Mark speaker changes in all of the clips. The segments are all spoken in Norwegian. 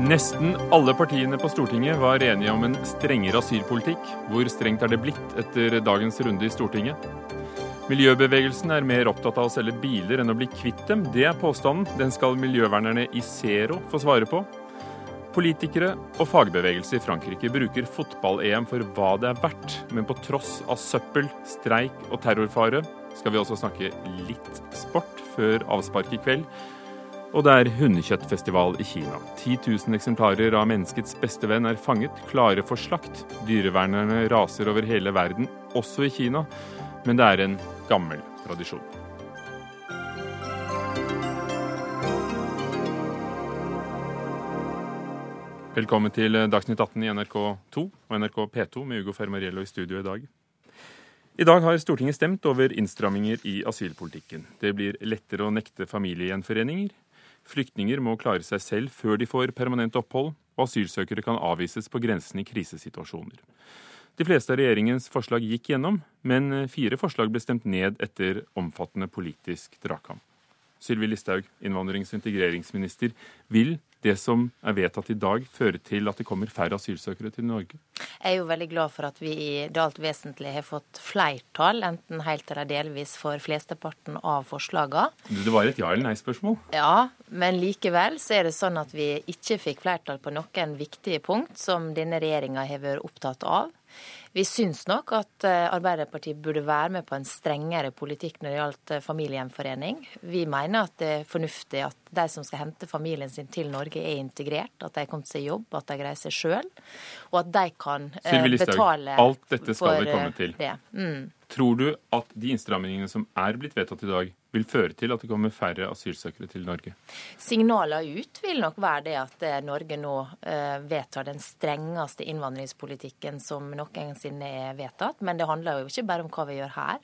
Speaker 1: Nesten alle partiene på Stortinget var enige om en strengere asylpolitikk. Hvor strengt er det blitt etter dagens runde i Stortinget? Miljøbevegelsen er mer opptatt av å selge biler enn å bli kvitt dem. Det er påstanden. Den skal miljøvernerne i Zero få svare på. Politikere og fagbevegelse i Frankrike bruker fotball-EM for hva det er verdt. Men på tross av søppel, streik og terrorfare skal vi også snakke litt sport før avspark i kveld. Og det er hundekjøttfestival i Kina. 10 000 eksemplarer av menneskets beste venn er fanget, klare for slakt. Dyrevernerne raser over hele verden, også i Kina. Men det er en gammel tradisjon. Velkommen til Dagsnytt 18 i NRK2 og NRK P2 med Ugo Fermariello i studio i dag. I dag har Stortinget stemt over innstramminger i asylpolitikken. Det blir lettere å nekte familiegjenforeninger. Flyktninger må klare seg selv før de får permanent opphold, og asylsøkere kan avvises på grensen i krisesituasjoner. De fleste av regjeringens forslag gikk gjennom, men fire forslag ble stemt ned etter omfattende politisk dragkamp. Sylvi Listhaug, innvandrings- og integreringsminister, vil det som er vedtatt i dag, føre til at det kommer færre asylsøkere til Norge?
Speaker 2: Jeg er jo veldig glad for at vi i det alt vesentlige har fått flertall, enten helt eller delvis, for flesteparten av forslagene.
Speaker 1: Det var et ja- eller nei-spørsmål?
Speaker 2: Ja, men likevel så er det sånn at vi ikke fikk flertall på noen viktige punkt som denne regjeringa har vært opptatt av. Vi syns nok at eh, Arbeiderpartiet burde være med på en strengere politikk når det gjaldt eh, familiegjenforening. Vi mener at det er fornuftig at de som skal hente familien sin til Norge, er integrert, at de har kommet seg i jobb, at de greier seg sjøl, og at de kan eh, betale
Speaker 1: alt dette skal det komme til.
Speaker 2: det. Mm.
Speaker 1: Tror du at de innstrammingene som er blitt vedtatt i dag, vil føre til at det kommer færre asylsøkere til Norge?
Speaker 2: Signalene ut vil nok være det at eh, Norge nå eh, vedtar den strengeste innvandringspolitikken som noensinne er vedtatt. Men det handler jo ikke bare om hva vi gjør her.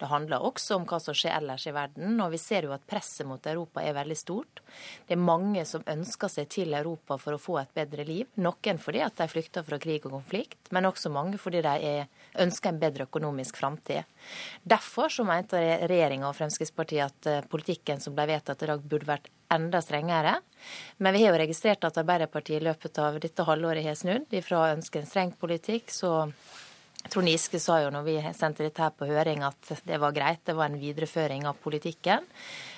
Speaker 2: Det handler også om hva som skjer ellers i verden. Og vi ser jo at presset mot Europa er veldig stort. Det er mange som ønsker seg til Europa for å få et bedre liv. Noen fordi at de flykter fra krig og konflikt, men også mange fordi de er, ønsker en bedre økonomisk framtid. Derfor så mente regjeringa og Fremskrittspartiet at eh, politikken som ble vedtatt i dag, burde vært enda strengere. Men vi har jo registrert at Arbeiderpartiet i løpet av dette halvåret har snudd. Fra å ønske en streng politikk, så Trond Giske sa jo når vi sendte dette her på høring at det var greit, det var en videreføring av politikken.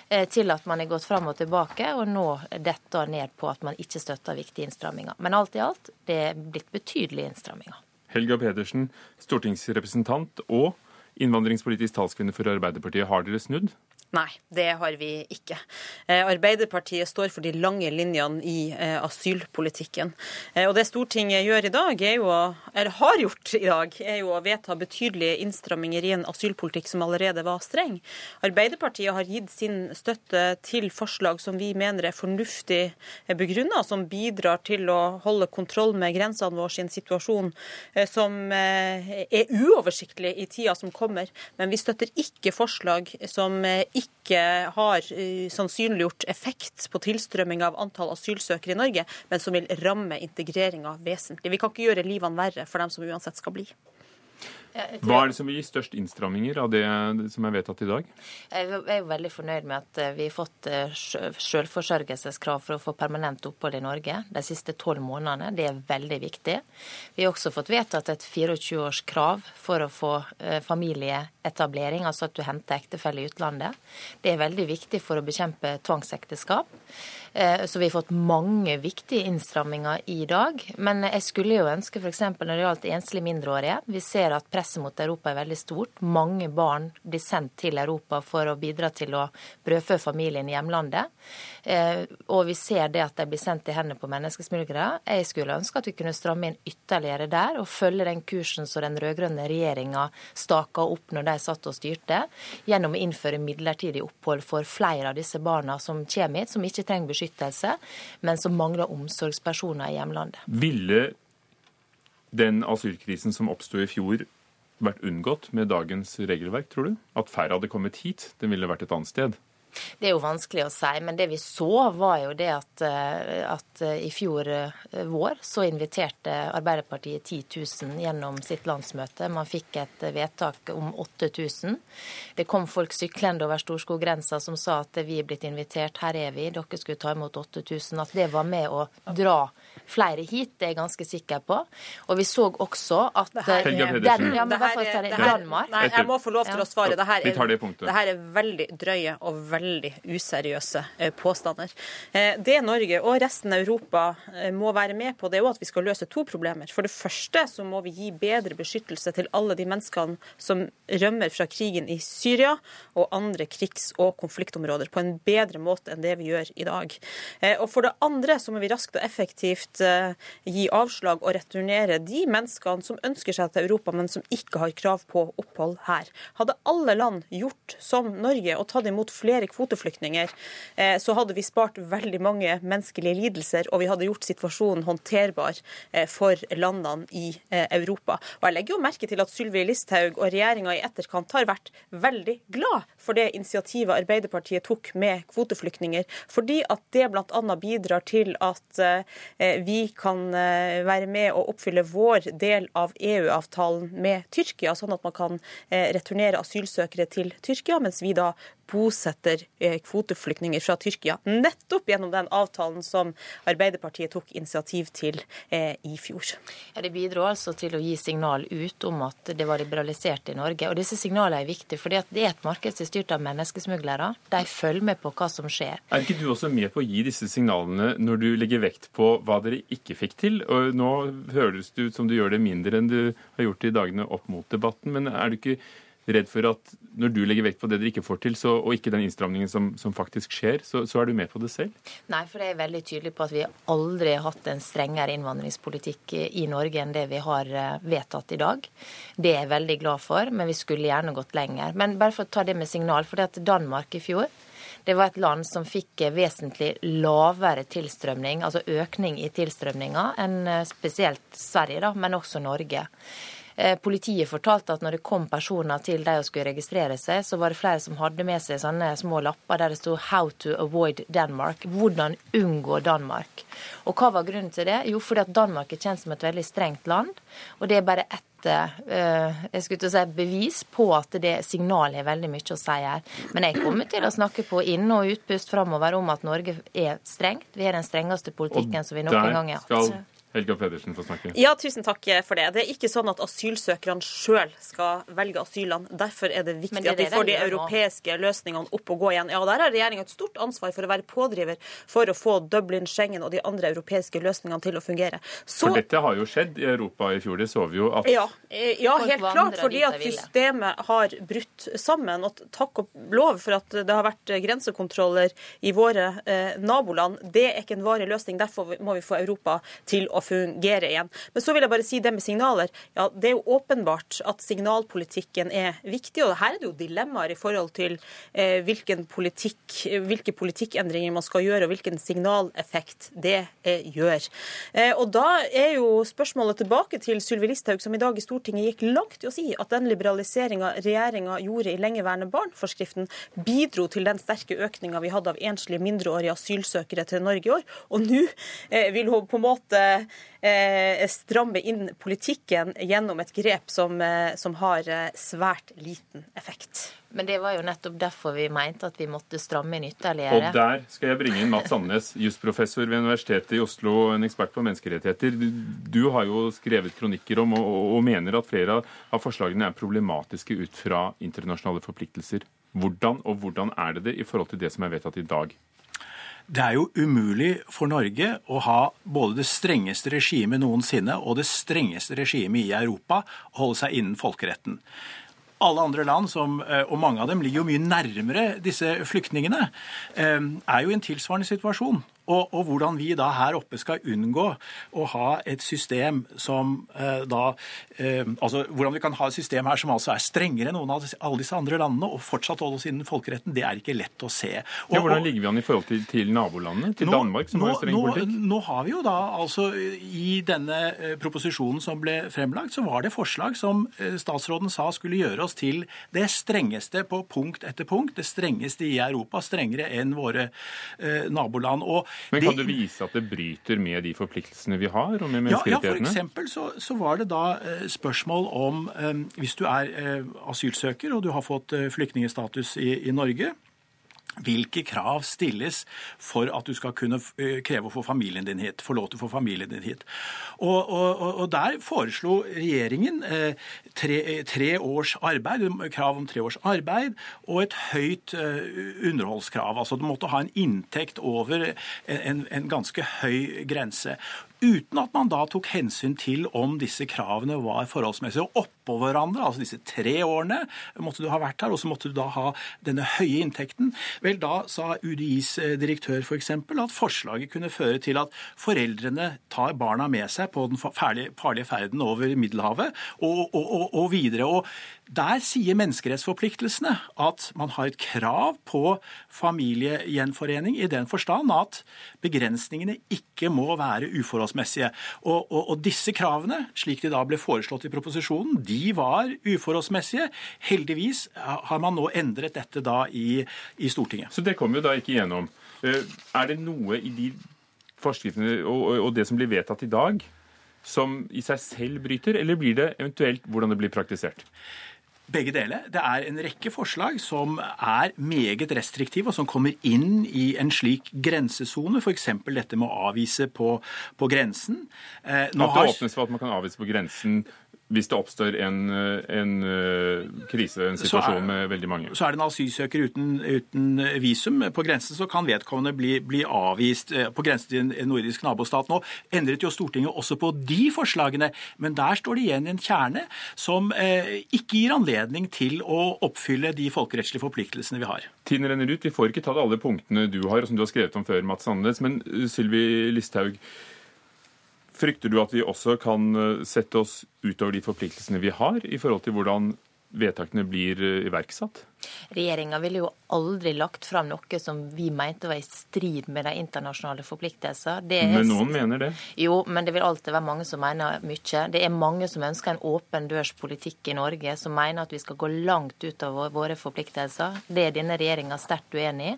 Speaker 2: eh, Til at man er gått fram og tilbake, og nå detter ned på at man ikke støtter viktige innstramminger. Men alt i alt, det er blitt betydelige innstramminger.
Speaker 1: Helga Pedersen, stortingsrepresentant og innvandringspolitisk talskvinne for Arbeiderpartiet. Har dere snudd?
Speaker 3: Nei, det har vi ikke. Eh, Arbeiderpartiet står for de lange linjene i eh, asylpolitikken. Eh, og det Stortinget gjør i dag, jo, eller har gjort i dag, er jo å vedta betydelige innstramminger i en asylpolitikk som allerede var streng. Arbeiderpartiet har gitt sin støtte til forslag som vi mener er fornuftig begrunna, som bidrar til å holde kontroll med grensene våre i en situasjon som er uoversiktlig i tida som kommer. Men vi støtter ikke forslag som ikke ikke har uh, sannsynliggjort effekt på tilstrømming av antall asylsøkere i Norge, men som vil ramme integreringa vesentlig. Vi kan ikke gjøre livene verre for dem som uansett skal bli.
Speaker 1: Hva er det som vil gi størst innstramminger av det som er vedtatt i dag?
Speaker 2: Jeg er jo veldig fornøyd med at eh, vi har fått eh, selvforsørgelseskrav for å få permanent opphold i Norge de siste tolv månedene. Det er veldig viktig. Vi har også fått vedtatt et 24-årskrav for å få eh, familieetablering, altså at du henter ektefelle i utlandet. Det er veldig viktig for å bekjempe tvangsekteskap. Så vi har fått mange viktige innstramminger i dag. Men jeg skulle jo ønske f.eks. når det gjaldt enslige mindreårige. Vi ser at presset mot Europa er veldig stort. Mange barn blir sendt til Europa for å bidra til å brødfø familien i hjemlandet. Og vi ser det at de blir sendt i hendene på menneskesmuglere. Jeg skulle ønske at vi kunne stramme inn ytterligere der, og følge den kursen som den rød-grønne regjeringa staka opp når de satt og styrte, gjennom å innføre midlertidig opphold for flere av disse barna som kommer hit, som ikke trenger beskyttelse, men som mangler omsorgspersoner i hjemlandet.
Speaker 1: Ville den asylkrisen som oppsto i fjor, vært unngått med dagens regelverk, tror du? At færre hadde kommet hit? Den ville vært et annet sted?
Speaker 2: Det er jo vanskelig å si, men det vi så var jo det at, eh, at i fjor vår så inviterte Arbeiderpartiet 10 000 gjennom sitt landsmøte. Man fikk et vedtak om 8000. Det kom folk syklende over Storskog-grensa som sa at vi er blitt invitert, her er vi, dere skulle ta imot 8000. At det var med å dra flere hit, det er jeg ganske sikker på. Og vi så også at
Speaker 1: den,
Speaker 2: ja, men
Speaker 3: det her, det Danmark Nei, jeg må få lov til å svare. Det her er, det her er veldig drøye og veldig useriøse eh, påstander. Eh, det Norge og resten av Europa eh, må være med på, det er jo at vi skal løse to problemer. For det første så må vi gi bedre beskyttelse til alle de menneskene som rømmer fra krigen i Syria og andre krigs- og konfliktområder, på en bedre måte enn det vi gjør i dag. Og for det andre så må vi raskt og effektivt gi avslag og returnere de menneskene som ønsker seg til Europa, men som ikke har krav på opphold her. Hadde alle land gjort som Norge og tatt imot flere kvoteflyktninger, eh, så hadde vi spart veldig mange menneskelige lidelser, og vi hadde gjort situasjonen håndterbar eh, for landene i eh, Europa. Og Jeg legger jo merke til at Sylvi Listhaug og regjeringa i etterkant har vært veldig glad for det initiativet Arbeiderpartiet tok med kvoteflyktninger, fordi at det bl.a. bidrar til at vi kan være med og oppfylle vår del av EU-avtalen med Tyrkia, sånn at man kan returnere asylsøkere til Tyrkia, mens vi da bosetter eh, kvoteflyktninger fra Tyrkia. Nettopp gjennom den avtalen som Arbeiderpartiet tok initiativ til eh, i fjor.
Speaker 2: Ja, Det bidro altså til å gi signal ut om at det var liberalisert i Norge. Og disse signalene er viktige, for det er et marked som er styrt av menneskesmuglere. De følger med på hva som skjer.
Speaker 1: Er ikke du også med på å gi disse signalene når du legger vekt på hva dere ikke fikk til? Og nå høres det ut som du gjør det mindre enn du har gjort i dagene opp mot debatten, men er du ikke redd for at når du legger vekt på det dere ikke får til, så, og ikke den innstramningen som, som faktisk skjer, så, så, er du med på det selv?
Speaker 2: Nei, for jeg er veldig tydelig på at vi aldri har hatt en strengere innvandringspolitikk i Norge enn det vi har eh, vedtatt i dag. Det er jeg veldig glad for, men vi skulle gjerne gått lenger. Men bare for å ta det med signal, for det at Danmark i fjor det var et land som fikk vesentlig lavere tilstrømning, altså økning i tilstrømninga, enn eh, spesielt Sverige, da, men også Norge. Eh, politiet fortalte at når det kom personer til de og skulle registrere seg, så var det flere som hadde med seg sånne små lapper der det sto 'How to avoid Denmark'. Hvordan unngå Danmark. Og hva var grunnen til det? Jo, fordi at Danmark er kjent som et veldig strengt land. Og det er bare ett uh, jeg skulle si, bevis på at det signalet har veldig mye å si her. Men jeg kommer til å snakke på inn- og utpust framover om at Norge er strengt. Vi har den strengeste politikken som vi noen gang har hatt.
Speaker 1: Helga Pedersen får snakke.
Speaker 3: Ja, tusen takk for det. Det er ikke sånn at asylsøkerne sjøl skal velge asylland. Derfor er det viktig det er at vi får de europeiske løsningene opp og gå igjen. Ja, Der har regjeringa et stort ansvar for å være pådriver for å få Dublin, Schengen og de andre europeiske løsningene til å fungere.
Speaker 1: Så... For dette har jo skjedd i Europa i fjor. Det så vi jo at
Speaker 3: Ja, eh, ja helt klart. Fordi at systemet har brutt sammen. Og takk og lov for at det har vært grensekontroller i våre eh, naboland. Det er ikke en varig løsning. Derfor må vi få Europa til å fungere igjen. Men så vil jeg bare si det med signaler. Ja, Det er jo åpenbart at signalpolitikken er viktig. Og her er det jo dilemmaer i forhold til eh, hvilken politikk, hvilke politikkendringer man skal gjøre, og hvilken signaleffekt det eh, gjør. Eh, og da er jo spørsmålet tilbake til Sylvi Listhaug, som i dag i Stortinget gikk langt i å si at den liberaliseringa regjeringa gjorde i lengeværende barn-forskriften, bidro til den sterke økninga vi hadde av enslige mindreårige asylsøkere til Norge i år. Og nå vil hun på en måte eh, stramme inn politikken gjennom et grep som, eh, som har eh, svært liten effekt.
Speaker 2: Men det var jo nettopp derfor vi mente at vi måtte stramme inn ytterligere.
Speaker 1: Og der skal jeg bringe inn Mats Sandnes, jusprofessor ved Universitetet i Oslo, en ekspert på menneskerettigheter. Du har jo skrevet kronikker om og, og mener at flere av forslagene er problematiske ut fra internasjonale forpliktelser. Hvordan og hvordan er det det i forhold til det som er vedtatt i dag?
Speaker 4: Det er jo umulig for Norge å ha både det strengeste regimet noensinne og det strengeste regimet i Europa å holde seg innen folkeretten. Alle andre land, som, eh, og mange av dem ligger jo mye nærmere disse flyktningene, eh, er jo i en tilsvarende situasjon. Og, og, hvordan vi da her oppe skal unngå å ha et system som eh, da eh, Altså hvordan vi kan ha et system her som altså er strengere enn noen av alle disse andre landene, og fortsatt holde oss innen folkeretten, det er ikke lett å se. Og,
Speaker 1: ja, hvordan ligger vi an i forhold til, til nabolandene? Til nå, Danmark, som nå, har streng politikk?
Speaker 4: Nå, nå har vi jo da altså I denne eh, proposisjonen som ble fremlagt, så var det forslag som eh, statsråden sa skulle gjøre oss til det strengeste på punkt etter punkt. Det strengeste i Europa. Strengere enn våre eh, naboland. Og
Speaker 1: men Kan det, du vise at det bryter med de forpliktelsene vi har, og med menneskerettighetene?
Speaker 4: Ja, ja for så, så var det da eh, spørsmål om eh, Hvis du er eh, asylsøker og du har fått flyktningstatus i, i Norge, hvilke krav stilles for at du skal kunne kreve å få familien din hit, få lov til å få familien din hit? Og, og, og Der foreslo regjeringen eh, tre, tre, års arbeid, krav om tre års arbeid og et høyt eh, underholdskrav. Altså Du måtte ha en inntekt over en, en ganske høy grense uten at man da tok hensyn til om disse kravene var forholdsmessige. Og oppå hverandre, altså disse tre årene måtte du ha vært her, og så måtte du da ha denne høye inntekten. Vel, da sa UDIs eh, direktør f.eks. For at forslaget kunne føre til at foreldrene tar barna med seg på den farlige ferden over Middelhavet og, og, og, og videre. Og der sier menneskerettsforpliktelsene at man har et krav på familiegjenforening i den forstand at begrensningene ikke må være uforholdsmessige. Og, og, og, disse kravene, slik de da ble foreslått i proposisjonen, de var uforholdsmessige. Heldigvis har man nå endret dette da i, i Stortinget.
Speaker 1: Så det kommer jo da ikke igjennom. Eh, er det noe i de forskriftene og, og det som blir vedtatt i dag, som i seg selv bryter, eller blir det eventuelt hvordan det blir praktisert?
Speaker 4: Begge deler. Det er en rekke forslag som er meget restriktive, og som kommer inn i en slik grensesone. F.eks. dette med å avvise på, på grensen.
Speaker 1: Eh, at det har... åpnes for at man kan avvise på grensen hvis det oppstår en, en uh, krise, en situasjon er, med veldig mange.
Speaker 4: Så er det en asylsøker uten, uten, visum på grensen, så kan vedkommende bli, bli avvist uh, på grensen til en nordisk nabostat. Nå endret jo Stortinget også på de forslagene, men der står det igjen en kjerne som eh, ikke gir anledning til å oppfylle de folkerettslige forpliktelsene vi har.
Speaker 1: Tiden renner ut. Vi får ikke tatt alle punktene du har, og som du har skrevet om før, Mats Sandnes. Men Sylvi Listhaug, Frykter du at vi også kan eh, sette oss utover de forpliktelsene vi har, i forhold til hvordan vedtakene blir eh, iverksatt?
Speaker 2: Regjeringa ville jo aldri lagt fram noe som vi mente var i strid med de internasjonale forpliktelser.
Speaker 1: men noen mener det?
Speaker 2: Jo, men det vil alltid være mange som mener mye. Det er mange som ønsker en åpen dørs-politikk i Norge, som mener at vi skal gå langt ut av våre forpliktelser. Det er denne regjeringa sterkt uenig i.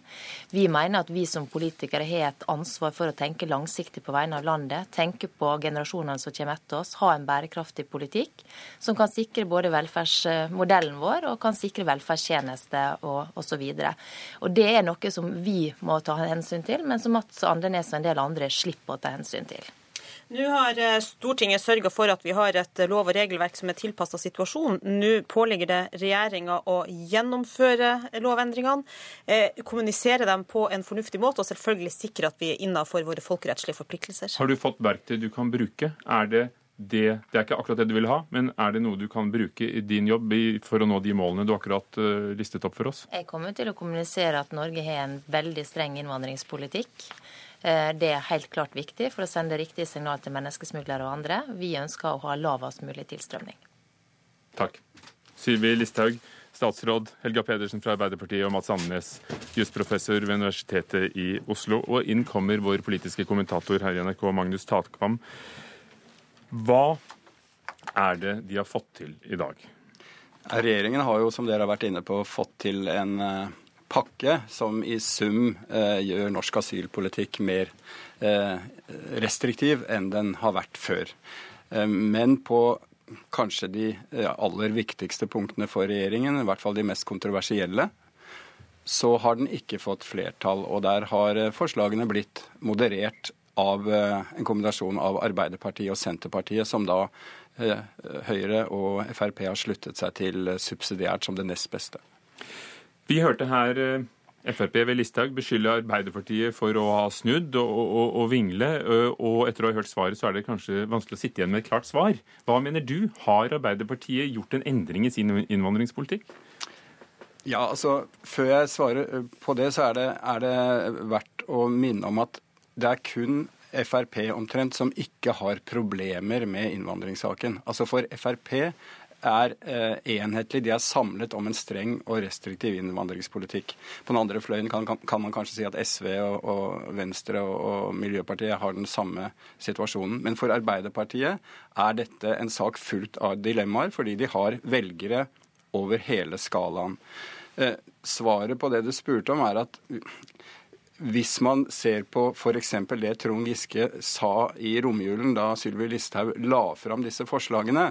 Speaker 2: Vi mener at vi som politikere har et ansvar for å tenke langsiktig på vegne av landet, tenke på generasjonene som kommer etter oss, ha en bærekraftig politikk som kan sikre både velferdsmodellen vår og kan sikre velferdstjenester tjeneste og osv. Det er noe som vi må ta hensyn til, men som Mats Andenes og en del andre slipper å ta hensyn til.
Speaker 3: Nå har eh, Stortinget sørga for at vi har et lov- og regelverk som er tilpassa situasjonen. Nå påligger det regjeringa å gjennomføre lovendringene, eh, kommunisere dem på en fornuftig måte og selvfølgelig sikre at vi er innafor våre folkerettslige forpliktelser.
Speaker 1: Har du fått verktøy du kan bruke? Er det det, det, er ikke akkurat det du vil ha, men er det noe du kan bruke i din jobb for å nå de målene du akkurat uh, listet opp for oss?
Speaker 2: Jeg kommer til å kommunisere at Norge har en veldig streng innvandringspolitikk. Uh, det er helt klart viktig for å sende riktige signal til menneskesmuglere og andre. Vi ønsker å ha lavest mulig tilstrømning.
Speaker 1: Takk. Syvi Listhaug, statsråd Helga Pedersen fra Arbeiderpartiet og Mats Andenes, jusprofessor ved Universitetet i Oslo. Og inn kommer vår politiske kommentator her i NRK, Magnus Tatkvam. Hva er det de har fått til i dag?
Speaker 5: Regjeringen har jo, som dere har vært inne på, fått til en eh, pakke som i sum eh, gjør norsk asylpolitikk mer eh, restriktiv enn den har vært før. Eh, men på kanskje de eh, aller viktigste punktene for regjeringen, i hvert fall de mest kontroversielle, så har den ikke fått flertall. Og der har eh, forslagene blitt moderert av eh, en kombinasjon av Arbeiderpartiet og Senterpartiet, som da eh, Høyre og Frp har sluttet seg til subsidiært som det nest beste.
Speaker 1: Vi hørte her eh, Frp ved Listhaug beskylde Arbeiderpartiet for å ha snudd og, og, og, vingle. Og etter å ha hørt svaret, så er det kanskje vanskelig å sitte igjen med et klart svar. Hva mener du? Har Arbeiderpartiet gjort en endring i sin innvandringspolitikk?
Speaker 5: Ja, altså Før jeg svarer på det, så er det, er det verdt å minne om at det er kun Frp omtrent som ikke har problemer med innvandringssaken. Altså For Frp er eh, enhetlig. De er samlet om en streng og restriktiv innvandringspolitikk. På den andre fløyen kan, kan man kanskje si at SV og, og Venstre og, og, Miljøpartiet har den samme situasjonen. Men for Arbeiderpartiet er dette en sak fullt av dilemmaer, fordi de har velgere over hele skalaen. Eh, svaret på det du spurte om, er at hvis man ser på f.eks. det Trond Giske sa i romjulen da Sylvi Listhaug la fram disse forslagene,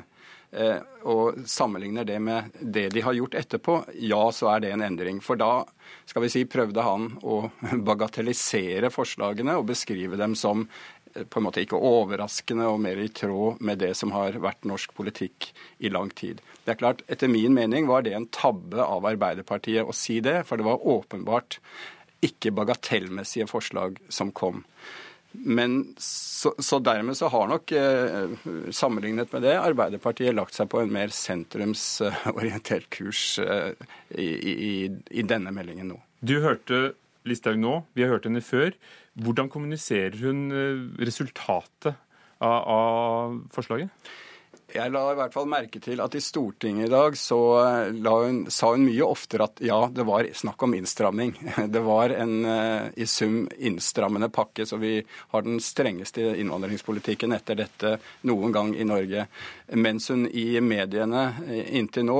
Speaker 5: Eh, og sammenligner det med det de har gjort etterpå, ja, så er det en endring. For da skal vi si, prøvde han å bagatellisere forslagene og beskrive dem som eh, på en måte ikke overraskende og mer i tråd med det som har vært norsk politikk i lang tid. Det er klart, Etter min mening var det en tabbe av Arbeiderpartiet å si det, for det var åpenbart ikke bagatellmessige forslag som kom. Men så, så, dermed så har nok, eh, sammenlignet med det, Arbeiderpartiet lagt seg på en mer sentrumsorientert kurs eh, i, i, i, denne meldingen nå.
Speaker 1: Du hørte Listhaug nå, vi har hørt henne før. Hvordan kommuniserer hun eh, resultatet av, av forslaget?
Speaker 5: Jeg la i hvert fall merke til at i Stortinget i dag så eh, hun, sa hun mye oftere at ja, det var snakk om innstramming. Det var en uh, i sum innstrammende pakke, så vi har den strengeste innvandringspolitikken etter dette noen gang i Norge. Mens hun i mediene eh, inntil nå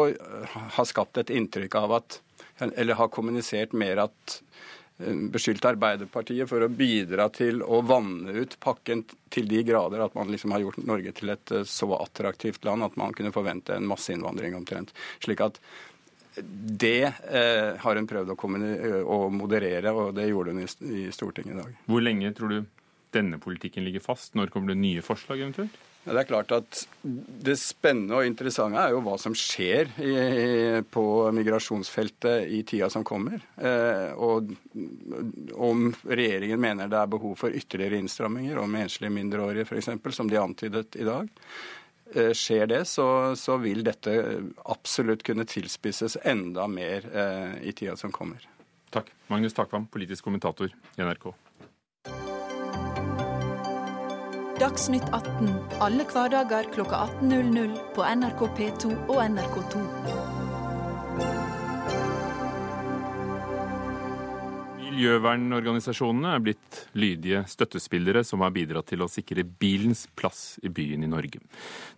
Speaker 5: har skapt et inntrykk av at eller har kommunisert mer at Eh, beskyldt Arbeiderpartiet for å bidra til å vanne ut pakken til de grader at man liksom har gjort Norge til et eh, så attraktivt land at man kunne forvente en masseinnvandring omtrent. Slik at det eh, har hun prøvd å, å, moderere, og det gjorde hun i, i Stortinget i dag.
Speaker 1: Hvor lenge tror du denne politikken ligger fast? Når kommer det nye forslag eventuelt?
Speaker 5: Det er klart at det spennende og interessante er jo hva som skjer i, på migrasjonsfeltet i tida som kommer. Eh, og om regjeringen mener det er behov for ytterligere innstramminger om enslige mindreårige f.eks., som de antydet i dag. Eh, skjer det, så, så, vil dette absolutt kunne tilspisses enda mer eh, i tida som kommer.
Speaker 1: Takk. Magnus Takvam, politisk kommentator i NRK.
Speaker 6: Dagsnytt 18 alle hverdager kl 18.00 på NRK P2 og NRK2.
Speaker 1: Miljøvernorganisasjonene er blitt lydige støttespillere som har bidratt til å sikre bilens plass i byen i Norge.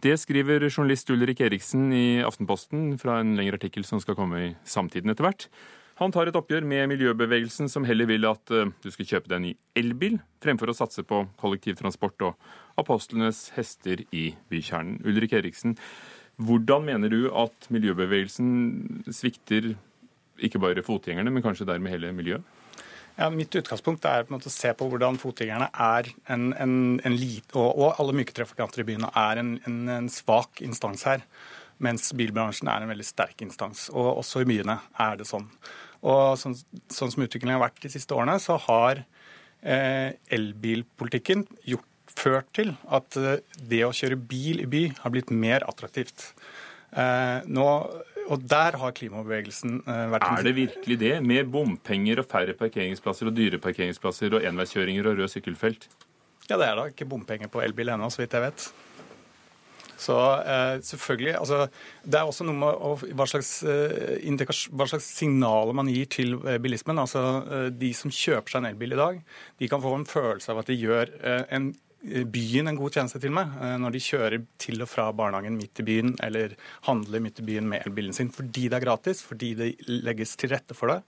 Speaker 1: Det skriver journalist Ulrik Eriksen i Aftenposten fra en lengre artikkel som skal komme i Samtiden etter hvert. Han tar et oppgjør med miljøbevegelsen, som heller vil at uh, du skal kjøpe deg en ny elbil, fremfor å satse på kollektivtransport og apostlenes hester i bykjernen. Ulrik Eriksen, hvordan mener du at miljøbevegelsen svikter ikke bare fotgjengerne, men kanskje dermed hele miljøet?
Speaker 7: Ja, mitt utgangspunkt er å se på hvordan fotgjengerne er en, en, en lit, og, og, alle myke trafikanter i byene er en, en svak instans her. Mens bilbransjen er en veldig sterk instans. Og også i byene er det sånn. Og sånn, sånn som utviklingen har vært de siste årene, så har eh, elbilpolitikken gjort, ført til at eh, det å kjøre bil i by har blitt mer attraktivt. Eh, nå, og der har klimabevegelsen eh, vært
Speaker 1: Er det virkelig det? Med bompenger og færre parkeringsplasser og dyre parkeringsplasser og enveiskjøringer og rød sykkelfelt?
Speaker 7: Ja, det er da ikke bompenger på elbil ennå, så vidt jeg vet. Så eh, selvfølgelig, altså, Det er også noe med hva slags, eh, hva slags, signaler man gir til eh, bilismen. Altså, eh, De som kjøper seg en elbil i dag, de kan få en følelse av at de gjør eh, en, eh, byen en god tjeneste til meg når de kjører til og fra barnehagen midt i byen eller handler midt i byen med elbilen sin. Fordi det er gratis, fordi det legges til rette for det.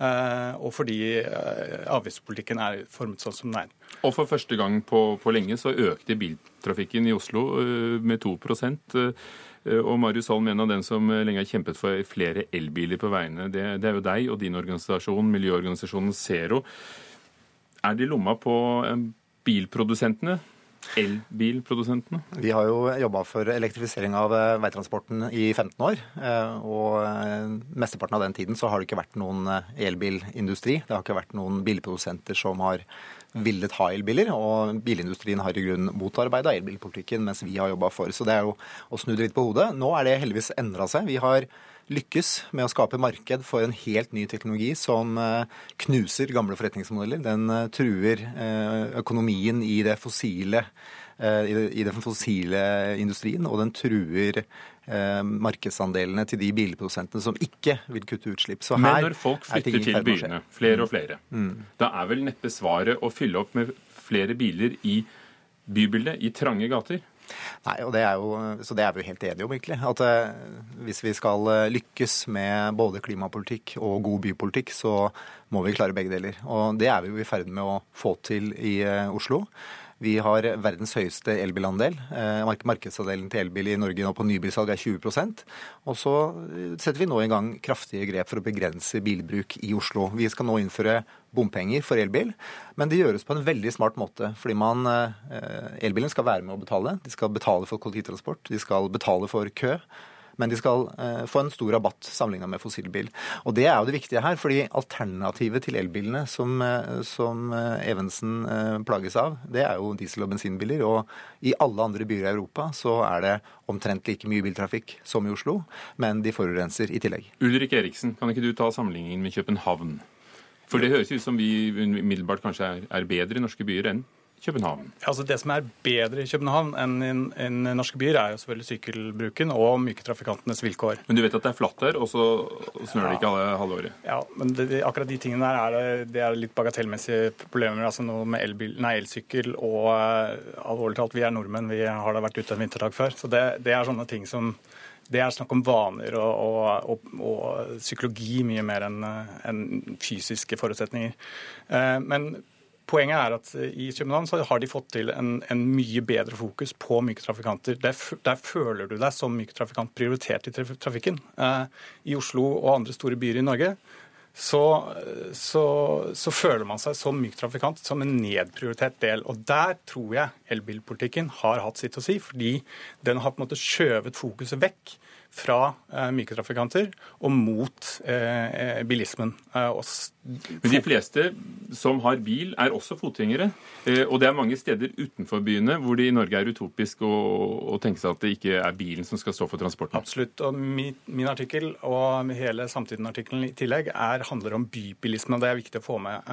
Speaker 7: Eh, og fordi eh, avgiftspolitikken er formet sånn som den er.
Speaker 1: Og for første gang på, på lenge så økte biltrafikken i Oslo eh, med 2% og Marius Holm, en av dem som lenge har kjempet for flere elbiler på veiene, det, det er jo deg og din organisasjon, miljøorganisasjonen Zero. Er det i lomma på bilprodusentene? Elbilprodusentene?
Speaker 8: Vi har jo jobba for elektrifisering av eh, veitransporten i 15 år. Eh, og eh, mesteparten av den tiden så har det ikke vært noen elbilindustri. Det har ikke vært noen bilprodusenter som har villet ha elbiler. Og bilindustrien har i grunnen motarbeida elbilpolitikken mens vi har jobba for. Så det er jo å snu det litt på hodet. Nå er det heldigvis endra seg. Vi har lykkes med å skape marked for en helt ny teknologi som eh, knuser gamle forretningsmodeller. Den eh, truer økonomien i det fossile i den fossile industrien, og den truer markedsandelene til de bilprodusentene som ikke vil kutte utslipp.
Speaker 1: Så Men når folk flytter til byene, flere og flere, mm. da er vel neppe svaret å fylle opp med flere biler i bybildet, i trange gater?
Speaker 8: Nei, og det er jo, så det er vi jo helt enige om, egentlig. At eh, hvis vi skal eh, lykkes med både klimapolitikk og god bypolitikk, så må vi klare begge deler. Og det er vi jo i ferd med å få til i eh, Oslo. Vi har verdens høyeste elbilandel. Markedsandelen til elbil i Norge nå på nybilsalg er 20% Og så setter vi nå i gang kraftige grep for å begrense bilbruk i Oslo. Vi skal nå innføre bompenger for elbil, men det gjøres på en veldig smart måte. Fordi man, eh, elbilen skal være med å betale. De skal betale for kollektivtransport, de skal betale for kø men de skal eh, få en stor rabatt sammenlignet med fossilbil. Og Det er jo det viktige her, fordi alternativet til elbilene som, eh, som Evensen plages av, det er jo diesel- og bensinbiler. Og i alle andre byer i Europa så er det omtrent like mye biltrafikk som i Oslo, men de forurenser i tillegg.
Speaker 1: Ulrik Eriksen, kan ikke du ta sammenligningen med København? For det høres ut som vi umiddelbart kanskje er, er bedre i norske byer enn København?
Speaker 7: Altså Det som er bedre i København enn i, enn norske byer, er jo selvfølgelig sykkelbruken og myke trafikantenes vilkår.
Speaker 1: Men du vet at det er flatt der, og så snør det ikke alle halvåret?
Speaker 7: Ja, men det, akkurat de tingene der er, det, det er litt bagatellmessige problemer. altså noe med elbil, nei, elsykkel og uh, alvorlig talt, vi er nordmenn, vi har da vært ute en vinterdag før. Så det, det er sånne ting som det er snakk om vaner og, og, og, og psykologi mye mer enn en fysiske forutsetninger. Eh, men Poenget er at i København så har de fått til en, en mye bedre fokus på myke trafikanter. Der, der, føler du deg som myk trafikant prioritert i trafikken. Eh, I Oslo og andre store byer i Norge så, så, så, føler man seg som myk trafikant som en nedprioritert del. Og der tror jeg elbilpolitikken har hatt sitt å si, fordi den har på en måte skjøvet fokuset vekk fra eh, myke trafikanter og mot eh, eh bilismen.
Speaker 1: Men de fleste som har bil, er også fotgjengere. Og det er mange steder utenfor byene hvor det i Norge er utopisk å, å, tenke seg at det ikke er bilen som skal stå for transporten.
Speaker 7: Absolutt. Og min, min artikkel og hele Samtiden-artikkelen i tillegg er, handler om bybilisme. og Det er viktig å få med.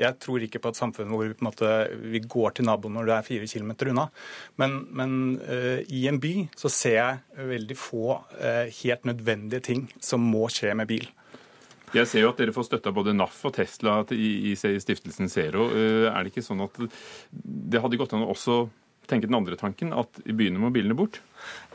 Speaker 7: Jeg tror ikke på et samfunn hvor vi, måte, vi går til naboen når du er fire kilometer unna. Men, men i en by så ser jeg veldig få helt nødvendige ting som må skje med bil.
Speaker 1: Jeg ser jo at dere får støtte av både NAF og Tesla i, stiftelsen Zero. Eh, er det ikke sånn at det hadde gått an å også tenke den andre tanken, at i byene må bilene bort?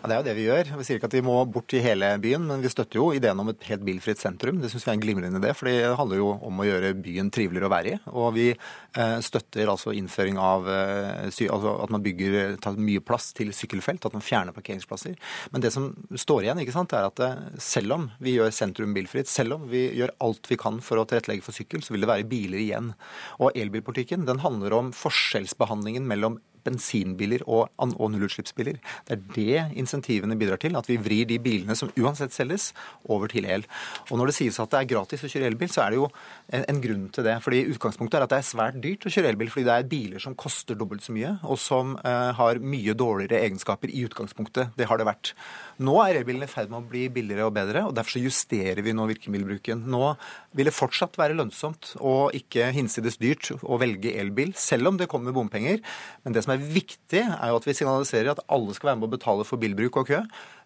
Speaker 8: Ja, Det er jo det vi gjør. Vi sier ikke at vi må bort i hele byen, men vi støtter jo ideen om et helt bilfritt sentrum. Det syns vi er en glimrende idé, for det handler jo om å gjøre byen triveligere å være i. Og vi eh, støtter altså innføring av eh, altså at man bygger, tar mye plass til sykkelfelt, at man fjerner parkeringsplasser. Men det som står igjen, ikke sant, er at eh, selv om vi gjør sentrum bilfritt, selv om vi gjør alt vi kan for å tilrettelegge for sykkel, så vil det være biler igjen. Og elbilpolitikken den handler om forskjellsbehandlingen mellom bensinbiler og, og nullutslippsbiler. Det er det insentivene bidrar til, at vi vrir de bilene som uansett selges, over til el. Og Når det sies at det er gratis å kjøre elbil, så er det jo en, en grunn til det. Fordi Utgangspunktet er at det er svært dyrt å kjøre elbil, fordi det er biler som koster dobbelt så mye, og som eh, har mye dårligere egenskaper i utgangspunktet. Det har det vært. Nå er elbilene i ferd med å bli billigere og bedre, og derfor så justerer vi nå virkemiddelbruken. Nå vil det fortsatt være lønnsomt og ikke hinsides dyrt å velge elbil, selv om det kommer bompenger. Men det som er viktig, er jo at vi signaliserer at alle skal være med å betale for bilbruk og kø.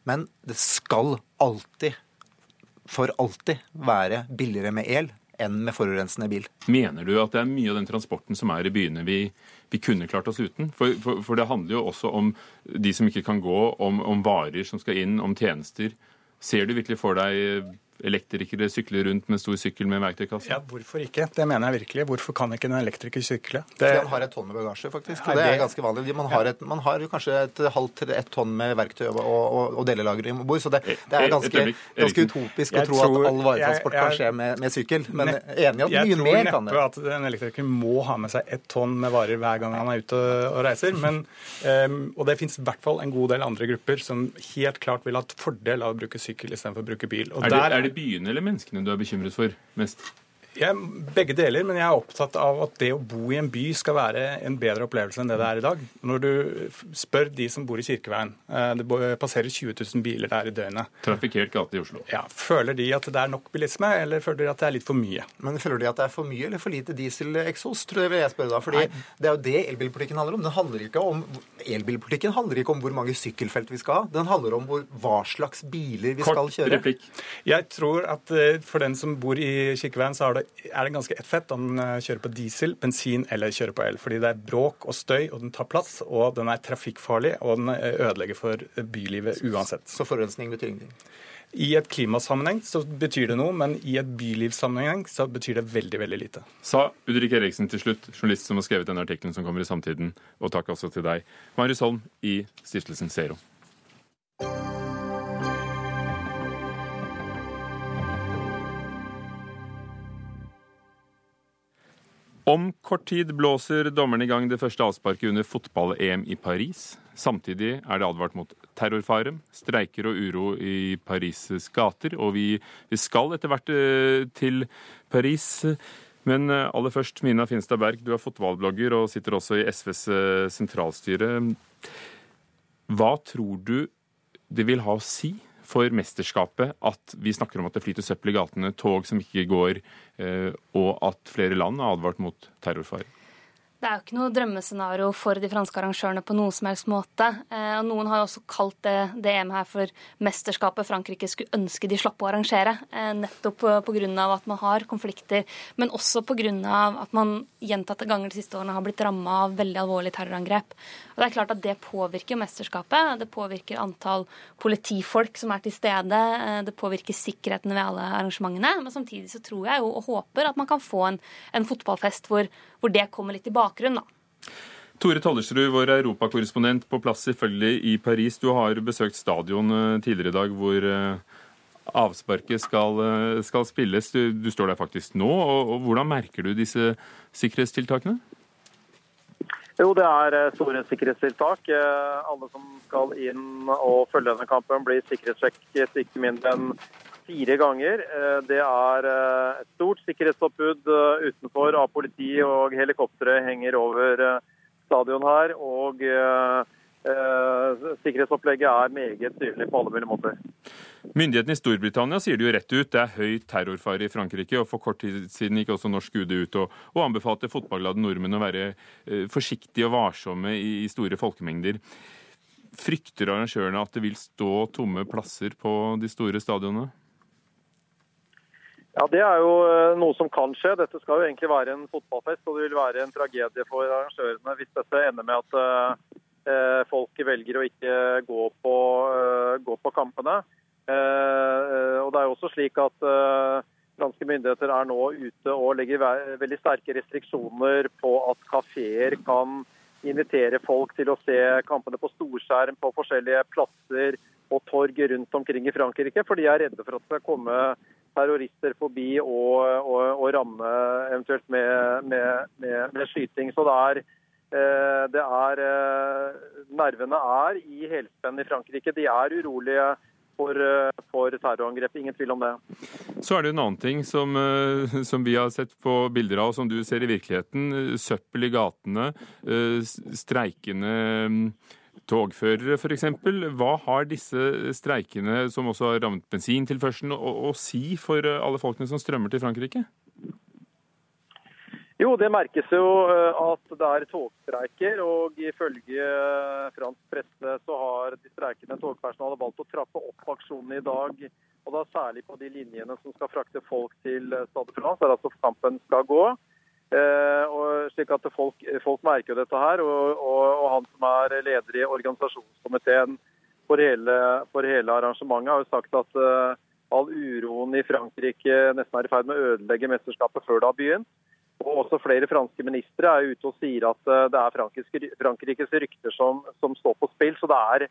Speaker 8: Men det skal alltid, for alltid, være billigere med el enn med forurensende bil.
Speaker 1: Mener du at det er mye av den transporten som er i byene vi, vi kunne klart oss uten? For, for, for, det handler jo også om de som ikke kan gå, om, om varer som skal inn, om tjenester. Ser du virkelig for deg elektrikere sykler rundt med stor sykkel med verktøykasse?
Speaker 7: Ja, Hvorfor ikke? Det mener jeg virkelig. Hvorfor kan ikke en elektriker sykle?
Speaker 8: Det... Han har et tonn med bagasje, faktisk. og det er ganske vanlig. Man har, et, man har kanskje et halvt til ett tonn med verktøy og, og, og delelager om bord. Så det, det, er ganske, ganske utopisk å tro at all varetransport kan skje med, med sykkel. Men enig i at mye mer kan det.
Speaker 7: Jeg tror neppe at en elektriker må ha med seg ett tonn med varer hver gang han er ute og reiser. Men, um, og det finnes i hvert fall en god del andre grupper som helt klart vil ha fordel av å bruke sykkel istedenfor å bruke bil.
Speaker 1: Og er det, der, er det byene eller menneskene du er bekymret for mest?
Speaker 7: Jeg, begge deler, men jeg er opptatt av at det å bo i en by skal være en bedre opplevelse enn det det er i dag. Når du spør de som bor i Kirkeveien, eh, det passerer 20 000 biler der i døgnet.
Speaker 1: Trafikkert gate i Oslo.
Speaker 7: Ja, Føler de at det er nok bilisme, eller føler de at det er litt for mye?
Speaker 8: Men Føler de at det er for mye eller for lite dieseleksos, tror jeg vil jeg spørre da. Fordi Nei. Det er jo det elbilpolitikken handler om. Den handler ikke om elbilpolitikken handler ikke om hvor mange sykkelfelt vi skal ha. Den handler om hvor, hva slags biler vi
Speaker 1: Kort
Speaker 8: skal kjøre.
Speaker 1: Kort Replikk.
Speaker 7: Jeg tror at eh, for den som bor i Kirkeveien, så har det, er det ganske ett fett om den eh, kjører på diesel, bensin eller kjører på el. Fordi det er bråk og støy, og den tar plass, og den er trafikkfarlig, og den eh, ødelegger for bylivet uansett.
Speaker 8: Så forurensning betyr ingenting?
Speaker 7: I et klimasammenheng så betyr det noe, men i et bylivssammenheng så betyr det veldig veldig lite.
Speaker 1: Sa Ulrik Eriksen til slutt, journalist som har skrevet denne artikkelen som kommer i Samtiden. Og takk også til deg, Marius Holm i Stiftelsen Zero. Om kort tid blåser dommerne i gang det første avsparket under fotball-EM i Paris. Samtidig er det advart mot terrorfare, streiker og uro i Paris' gater. Og vi, vi skal etter hvert eh, til Paris. Men eh, aller først, Mina Finstad Berg, du er fotballblogger og sitter også i SVs eh, sentralstyre. Hva tror du det vil ha å si for mesterskapet at vi snakker om at det flyter søppel i gatene, tog som ikke går, eh, og at flere land har advart mot terrorfare?
Speaker 9: Det er jo ikke noe drømmescenario for de franske arrangørene på noen som helst måte. Eh, og Noen har jo også kalt det, det EM her for mesterskapet Frankrike skulle ønske de slapp å arrangere. Eh, nettopp pga. at man har konflikter, men også pga. at man gjentatte ganger de siste årene har blitt ramma av veldig alvorlige terrorangrep. Og Det er klart at det påvirker mesterskapet. Det påvirker antall politifolk som er til stede. Eh, det påvirker sikkerheten ved alle arrangementene. Men samtidig så tror jeg jo og håper at man kan få en, en fotballfest hvor, hvor det kommer litt i bakgrunnen. da.
Speaker 1: Tore Tollersrud, vår europakorrespondent på plass selvfølgelig i Paris. Du har besøkt stadion eh, tidligere i dag hvor eh, avsparket skal, eh, skal spilles. Du, du, står der faktisk nå. Og, og Hvordan merker du disse sikkerhetstiltakene?
Speaker 10: Jo, det er store sikkerhetstiltak. Alle som skal inn og følge denne kampen, blir sikkerhetssjekket ikke mindre enn fire ganger. Eh, det er eh, et stort sikkerhetsoppbud eh, utenfor av politi, og helikoptre henger over stadion her. Og sikkerhetsopplegget er meget tydelig på alle mulige måter.
Speaker 1: Myndighetene i Storbritannia sier det jo rett ut. Det er høy terrorfare i Frankrike. og For kort tid siden gikk også norsk UD ut og, og anbefalte fotballglade nordmenn å være forsiktige og varsomme i, i store folkemengder. Frykter arrangørene at det vil stå tomme plasser på de store stadionene?
Speaker 10: Ja, Det er jo eh, noe som kan skje. Dette skal jo egentlig være en fotballfest. Og det vil være en tragedie for arrangørene hvis dette ender med at uh, folk velger å ikke gå på, uh, gå på kampene. Uh, og det er jo også slik at franske myndigheter er nå ute og legger veldig sterke restriksjoner på at kafeer kan invitere folk til å se kampene på storskjerm på forskjellige plasser og torg rundt omkring i Frankrike, for de er redde for at det skal komme terrorister forbi og, og, og ramme eventuelt med, med, med, med, skyting. Så det er, eh, det er eh, Nervene er i helspenn i Frankrike. De er urolige for, eh, for terrorangrep. Ingen tvil om det.
Speaker 1: Så er det en annen ting som, som, vi har sett på bilder av, og som du ser i virkeligheten. Søppel i gatene, streikende togførere f.eks. Hva har disse streikene, som også har rammet bensintilførselen, å, å si for eh, alle folkene som strømmer til Frankrike?
Speaker 10: Jo, det merkes jo eh, at det er togstreiker. Og ifølge eh, fransk presse så har de streikende togpersonalet valgt å trappe opp aksjonen i dag. Og da særlig på de linjene som skal frakte folk til Stade France, der altså kampen skal gå. Eh, og slik at folk, folk merker dette her. Og, og, og, han som er leder i organisasjonskomiteen for hele, for hele arrangementet, har jo sagt at uh, all uroen i Frankrike nesten er i ferd med å ødelegge mesterskapet før det har begynt. Og også flere franske ministre er ute og sier at uh, det er Frankrikes, Frankrikes rykter som, som, står på spill. Så det er,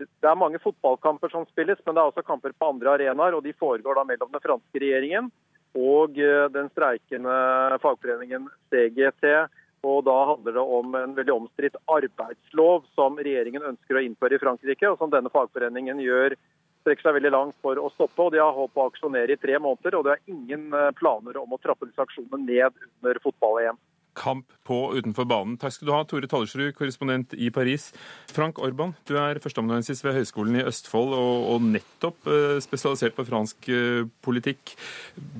Speaker 10: det er mange fotballkamper som spilles, men det er også kamper på andre arenaer. Og de foregår da mellom den franske regjeringen og eh, den streikende fagforeningen CGT. Og Da handler det om en veldig omstridt arbeidslov som regjeringen ønsker å innføre i Frankrike, og som denne fagforeningen gjør strekker seg veldig langt for å stoppe. og De har håp å aksjonere i tre måneder, og det er ingen planer om å trappe disse aksjonene ned under fotball-EM
Speaker 1: kamp på utenfor banen. Takk skal du ha, Tore Tallersrud, korrespondent i Paris. Frank Orban, du er førsteamanuensis ved Høgskolen i Østfold og, og nettopp eh, spesialisert på fransk eh, politikk.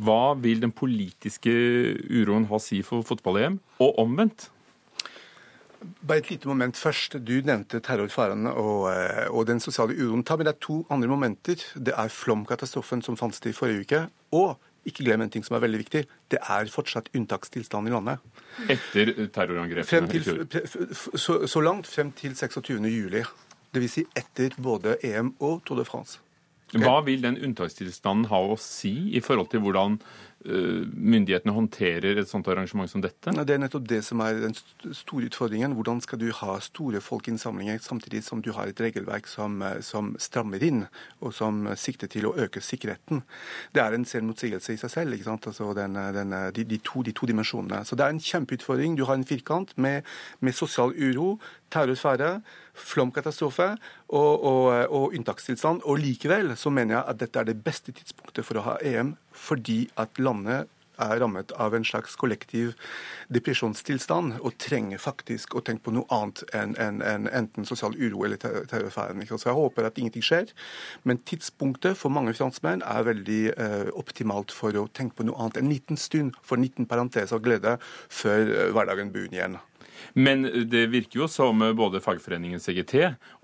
Speaker 1: Hva vil den politiske uroen ha si for fotball-EM, og omvendt?
Speaker 11: Bare et lite moment først. Du nevnte terrorfaren og, eh, og, den sosiale uroen. Ta med deg to andre momenter. Det er flomkatastrofen som fant sted i forrige uke, og ikke glem en ting som er veldig viktig. Det er fortsatt unntakstilstand i landet.
Speaker 1: Etter terrorangrepene i
Speaker 11: fjor? Så, så, langt frem til 26. juli. Dvs. Si etter både EM og Tour de France.
Speaker 1: Okay. Hva vil den unntakstilstanden ha å si i forhold til hvordan myndighetene håndterer et sånt arrangement som dette?
Speaker 11: Det er nettopp det som er den store utfordringen. Hvordan skal du ha store folkeinnsamlinger samtidig som du har et regelverk som, eh, som strammer inn, og som sikter til å øke sikkerheten? Det er en selvmotsigelse i seg selv, ikke sant? Altså den, den, de, de, to, de, to, dimensjonene. Så det er en kjempeutfordring. Du har en firkant med, med sosial uro, terrorsfære, flomkatastrofe og, og, og, unntakstilstand. Og likevel så mener jeg at dette er det beste tidspunktet for å ha EM, fordi at landet er rammet av en slags kollektiv depresjonstilstand og trenger faktisk å tenke på noe annet enn en, en, enten sosial uro eller terrorfare. Så jeg håper at ingenting skjer. Men tidspunktet for mange franskmenn er veldig eh, optimalt for å tenke på noe annet. En liten stund for en liten parentes av glede før eh, hverdagen begynner igjen.
Speaker 1: Men det virker jo som både fagforeningen CGT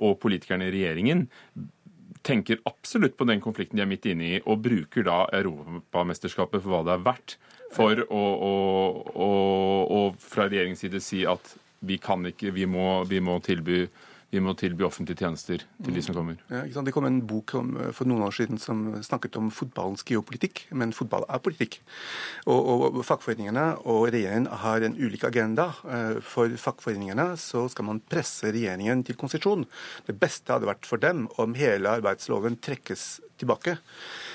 Speaker 1: og politikerne i regjeringen tenker absolutt på den konflikten de er midt inne i, og bruker da Europamesterskapet for hva det er verdt, for å, å, å, å fra regjeringens side si at vi kan ikke, vi må, vi må tilby vi må tilby offentlige tjenester til de som kommer.
Speaker 11: Ja, det kom en bok om, eh, for noen år siden som snakket om fotballens geopolitikk, men fotball er politikk. Og, og Fagforeningene og regjeringen har en ulik agenda. Eh, for fagforeningene så skal man presse regjeringen til konsesjon. Det beste hadde vært for dem om hele arbeidsloven trekkes tilbake.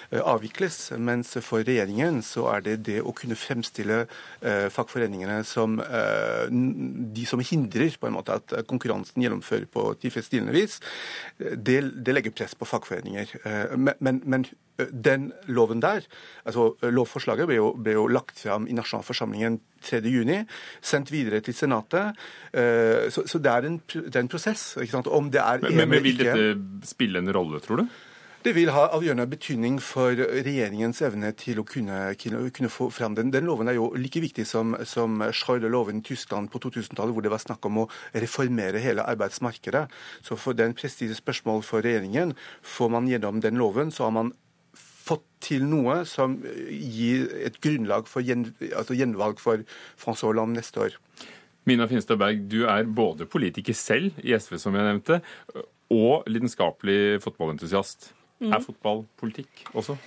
Speaker 11: Eh, avvikles. Mens for regjeringen så er det det å kunne fremstille eh, fagforeningene som eh, de som hindrer på en måte at konkurransen gjennomfører på tilfredsstillende vis, det, det, legger press på fagforeninger. Men, men, men, den loven der, altså Lovforslaget ble jo, ble jo lagt fram i nasjonalforsamlingen 3.6, sendt videre til Senatet. Så, så det, er en, det, er en, prosess. Om det er
Speaker 1: men, men, men vil dette spille en rolle, tror du?
Speaker 11: Det vil ha avgjørende betydning for regjeringens evne til å kunne, kunne få fram den. Den loven er jo like viktig som, som loven i Tyskland på 2000-tallet, hvor det var snakk om å reformere hele arbeidsmarkedet. Så for den prestige spørsmål for regjeringen, får man gjennom den loven, så har man fått til noe som gir et grunnlag for gjen, altså gjenvalg for Francois Hollande neste år.
Speaker 1: Mina Finstad Berg, du er både politiker selv i SV, som jeg nevnte, og lidenskapelig fotballentusiast. Mm. Er fotball politikk også?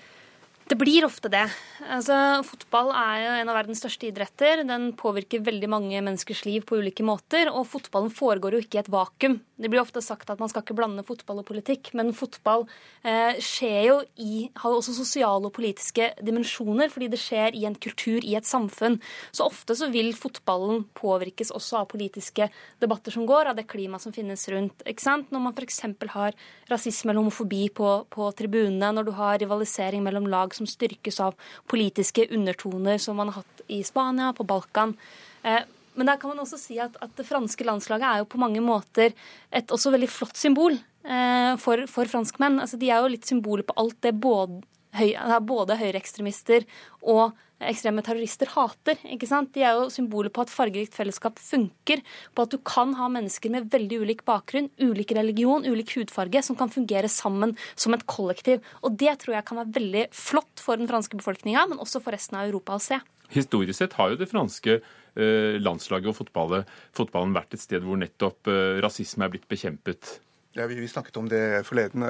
Speaker 9: Det blir ofte det. Altså, fotball er jo en av verdens største idretter. Den påvirker veldig mange menneskers liv på ulike måter. Og fotballen foregår jo ikke i et vakuum. Det blir ofte sagt at man skal ikke blande fotball og politikk, men fotball eh, skjer jo i, har jo også sosiale og politiske dimensjoner, fordi det skjer i en kultur, i et samfunn. Så ofte så vil fotballen påvirkes også av politiske debatter som går, av det klimaet som finnes rundt. ikke sant? Når man f.eks. har rasisme eller homofobi på, på tribunene, når du har rivalisering mellom lag som styrkes av politiske undertoner, som man har hatt i Spania, på Balkan. Eh, men der kan man også si at, at, det franske landslaget er jo på mange måter et også veldig flott symbol eh, for, for, franskmenn. Altså, de er jo litt symboler på alt det både, høy, både høyreekstremister og ekstreme terrorister hater. ikke sant? De er jo symboler på at fargerikt fellesskap funker. På at du kan ha mennesker med veldig ulik bakgrunn, ulik religion, ulik hudfarge, som kan fungere sammen som et kollektiv. Og det tror jeg kan være veldig flott for den franske befolkninga, men også for resten av Europa å se.
Speaker 1: Historisk sett har jo det franske Eh, landslaget og fotballen, fotballen vært et sted hvor nettopp eh, rasisme er blitt bekjempet?
Speaker 11: Ja, vi, vi, snakket om det forleden.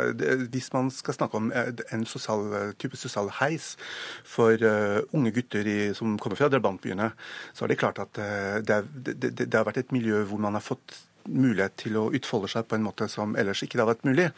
Speaker 11: Hvis man skal snakke om eh, en sosial, type sosial heis for uh, unge gutter i, som kommer fra drabantbyene, så er det klart at uh, det, er, det, det, har vært et miljø hvor man har fått mulighet til å utfolde seg på en måte som ellers ikke hadde vært mulig.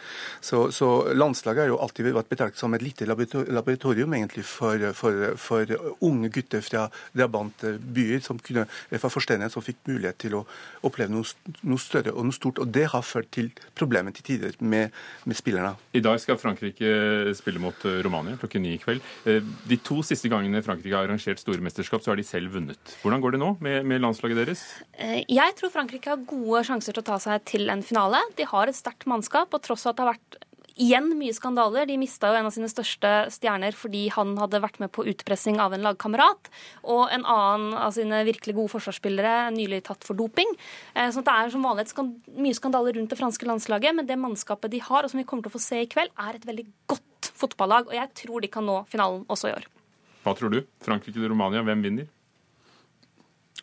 Speaker 11: Så, så landslaget har jo alltid vært betraktet som et lite laboratorium egentlig for, for, for unge gutter fra drabantbyer som kunne, fra forstendet, som fikk mulighet til å oppleve noe, noe, større og noe stort. Og det har ført til problemer til tider med, med spillerne.
Speaker 1: I dag skal Frankrike spille mot Romania klokken ni i kveld. De to siste gangene Frankrike har arrangert store mesterskap, så har de selv vunnet. Hvordan går det nå med, med landslaget deres?
Speaker 9: Eh, jeg tror Frankrike har gode sjanser til å ta seg til en finale. De har et sterkt mannskap, og tross at det har vært igjen mye skandaler. De mista jo en av sine største stjerner fordi han hadde vært med på utpressing av en lagkamerat. Og en annen av sine virkelig gode forsvarsspillere nylig tatt for doping. Eh, så det er som vanlig mye skandaler rundt det franske landslaget, men det mannskapet de har, og som vi kommer til å få se i kveld, er et veldig godt fotballag. Og jeg tror de kan nå finalen også i år.
Speaker 1: Hva tror du? Frankrike eller Romania, hvem vinner?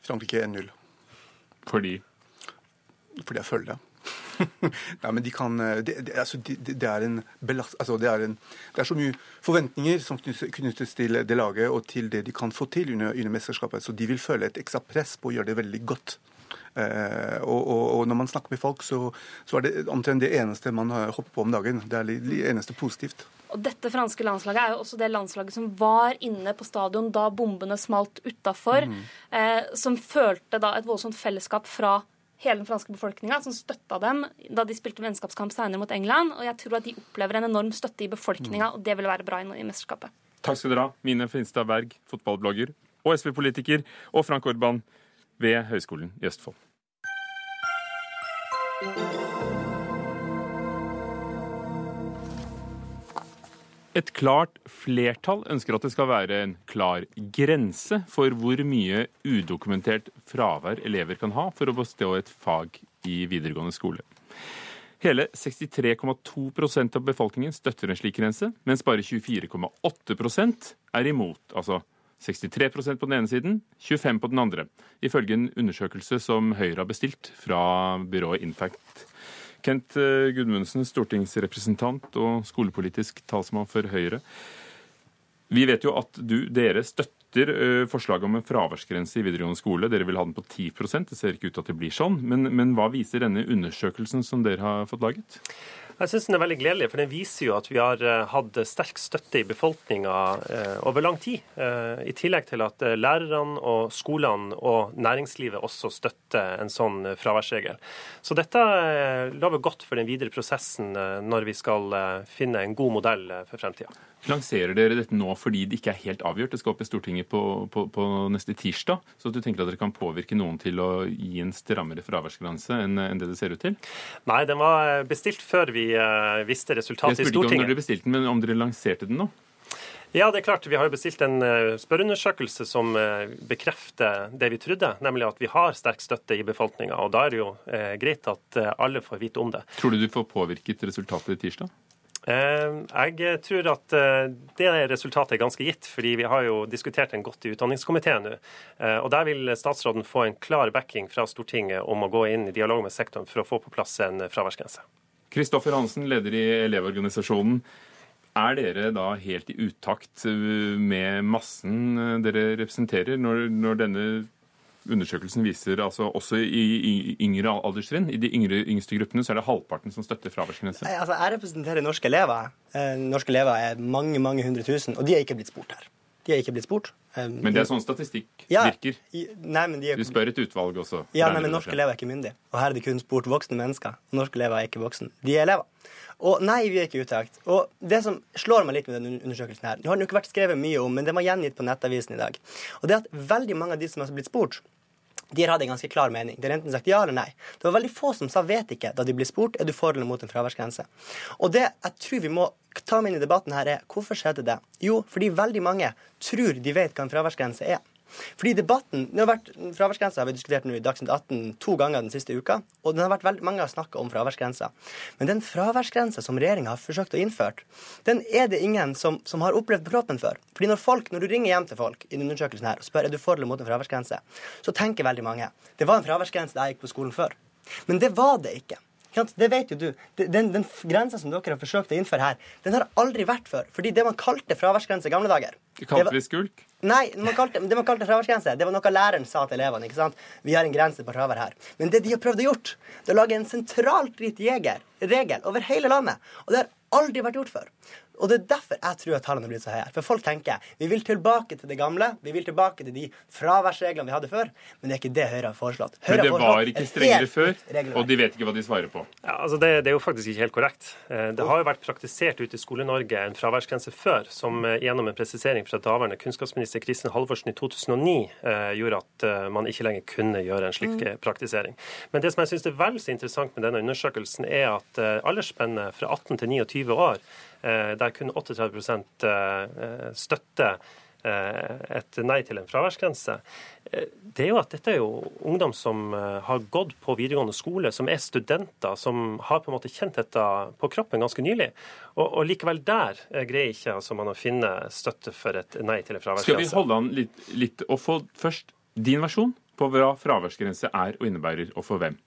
Speaker 11: Frankrike 1-0.
Speaker 1: Fordi?
Speaker 11: Fordi jeg føler det. Nei, men de kan Det, det, altså, det, det er en belast... Altså, det, er en, det er så mye forventninger som knyttes til det laget og til det de kan få til under, under mesterskapet. Så de vil føle et ekstra press på å gjøre det veldig godt. Eh, og, og, og, når man snakker med folk, så, så er det omtrent det eneste man hopper på om dagen. Det er det eneste positivt.
Speaker 9: Og dette franske landslaget er jo også det landslaget som var inne på stadion da bombene smalt utafor. Mm. Eh, som følte da et voldsomt fellesskap fra hele den franske befolkninga, som støtta dem da de spilte vennskapskamp senere mot England. Og jeg tror at de opplever en enorm støtte i befolkninga, mm. og det vil være bra i mesterskapet.
Speaker 1: Takk skal dere ha, Mine Finstad Berg, fotballblogger og SV-politiker, og Frank Orban ved Høgskolen i Østfold. Et klart flertall ønsker at det skal være en klar grense for hvor mye udokumentert fravær elever kan ha for å bestå et fag i videregående skole. Hele 63,2% av befolkningen støtter en slik grense, mens bare 24,8% er imot. Altså 63% på den ene siden, 25 på den andre, ifølge en undersøkelse som Høyre har bestilt fra byrået Infact. Kent eh, Gudmundsen, stortingsrepresentant og skolepolitisk talsmann for Høyre. Vi vet jo at du, dere støtter eh, forslaget om en fraværsgrense i videregående skole. Dere vil ha den på 10% Det ser ikke ut til at det blir sånn. Men, men hva viser denne undersøkelsen som dere har fått laget?
Speaker 12: Jeg syns den er veldig gledelig, for den viser jo at vi har eh, hatt sterk støtte i befolkninga eh, over lang tid. Eh, I tillegg til at lærerne og skolene og næringslivet også støtter en sånn fraværsregel. Så dette lover godt for den videre prosessen når vi skal finne en god modell for fremtida.
Speaker 1: Lanserer dere dette nå fordi det ikke er helt avgjort? Det skal opp i Stortinget på, på, på, neste tirsdag. Så du tenker at dere kan påvirke noen til å gi en strammere fraværsgrense enn, enn det det ser ut til?
Speaker 12: Nei, den var bestilt før vi uh, visste resultatet i Stortinget. Jeg spurte ikke
Speaker 1: om dere bestilte den, men om dere lanserte den nå?
Speaker 12: Ja, det er klart. Vi har jo bestilt en uh, spørreundersøkelse som uh, bekrefter det vi trodde, nemlig at vi har sterk støtte i befolkninga. Da er det jo greit at alle får vite om det.
Speaker 1: Tror du du får påvirket resultatet i tirsdag?
Speaker 12: Eh, jeg tror at eh, det resultatet er ganske gitt, fordi vi har jo diskutert den godt i utdanningskomiteen nå. Eh, og Der vil statsråden få en klar backing fra Stortinget om å gå inn i dialog med sektoren for å få på plass en fraværsgrense.
Speaker 1: Kristoffer Hansen, leder i Elevorganisasjonen. Er dere da helt i utakt med massen dere representerer, når, når denne Undersøkelsen viser altså også i, yngre alderstrinn, i de yngre, yngste gruppene, så er det halvparten som støtter fraværsgrense.
Speaker 13: Altså, jeg representerer norske elever. Eh, norske elever er mange mange hundre tusen, og de er ikke blitt spurt her. De er ikke blitt spurt.
Speaker 1: Eh, men det er sånn statistikk ja, virker?
Speaker 13: Nei, men de er...
Speaker 1: Du spør et utvalg også?
Speaker 13: Ja, nei, men norske elever er ikke myndige. Og her er det kun spurt voksne mennesker. Norske elever er ikke voksne. De er elever. Og nei, vi er ikke utakt. Og det som slår meg litt med denne undersøkelsen her, det har den jo ikke vært skrevet mye om, men det var gjengitt på Nettavisen i dag. Og det er at veldig mange av de som har blitt spurt, de hadde en ganske klar mening. De hadde enten sagt ja eller nei. Det var veldig få som sa vet ikke da de ble spurt er du for eller mot en fraværsgrense. Og det jeg tror vi må ta med inn i debatten her, er hvorfor skjedde det? Jo, fordi veldig mange tror de vet hva en fraværsgrense er. Fordi debatten det har vært, Fraværsgrensa har vi diskutert nå i Dagsnytt 18 to ganger den siste uka. Og den har vært veldig, mange har snakka om fraværsgrensa. Men den fraværsgrensa som regjeringa har forsøkt å innføre, den er det ingen som, som har opplevd på kroppen før. Fordi når, folk, når du ringer hjem til folk i undersøkelsen her og spør er du for eller mot en fraværsgrense, så tenker veldig mange det var en fraværsgrense da jeg gikk på skolen før. Men det var det ikke. Det vet jo du. Den, den grensa som dere har forsøkt å innføre her, den har aldri vært før. Fordi det man kalte fraværsgrense i gamle dager
Speaker 1: kalte vi skulk?
Speaker 13: Nei, man kalte, det man kalte fraværsgrense, det var noe læreren sa til elevene. ikke sant? Vi har en grense på fravær her. Men det de har prøvd å gjort, det er å lage en sentralt gitt regel over hele landet. Og det har aldri vært gjort før. Og det er derfor jeg tror at tallene har blitt så høye. For folk tenker vi vil tilbake til det gamle. Vi vil tilbake til de fraværsreglene vi hadde før. Men det er ikke det Høyre har foreslått. Høyre
Speaker 1: men det var ikke strengere før, og de vet ikke hva de svarer på.
Speaker 12: Ja, altså det, det, er jo faktisk ikke helt korrekt. Eh, det har jo vært praktisert ute i Skole-Norge en fraværsgrense før, som eh, gjennom en presisering fra daværende kunnskapsminister Kristin Halvorsen i 2009 eh, gjorde at man ikke lenger kunne gjøre en slik mm. praktisering. Men det som jeg syns er vel så interessant med denne undersøkelsen, er at aldersspennet fra 18 til 29 år der kun 38 eh, støtter eh, et nei til en fraværsgrense, det er jo at dette er jo ungdom som har gått på videregående skole, som er studenter, som har på en måte kjent dette på kroppen ganske nylig. Og, og likevel der greier ikke altså, man å finne støtte for et nei til en fraværsgrense.
Speaker 1: Skal vi holde an litt, litt og få først din versjon på hva fraværsgrense er og innebærer, og for hvem?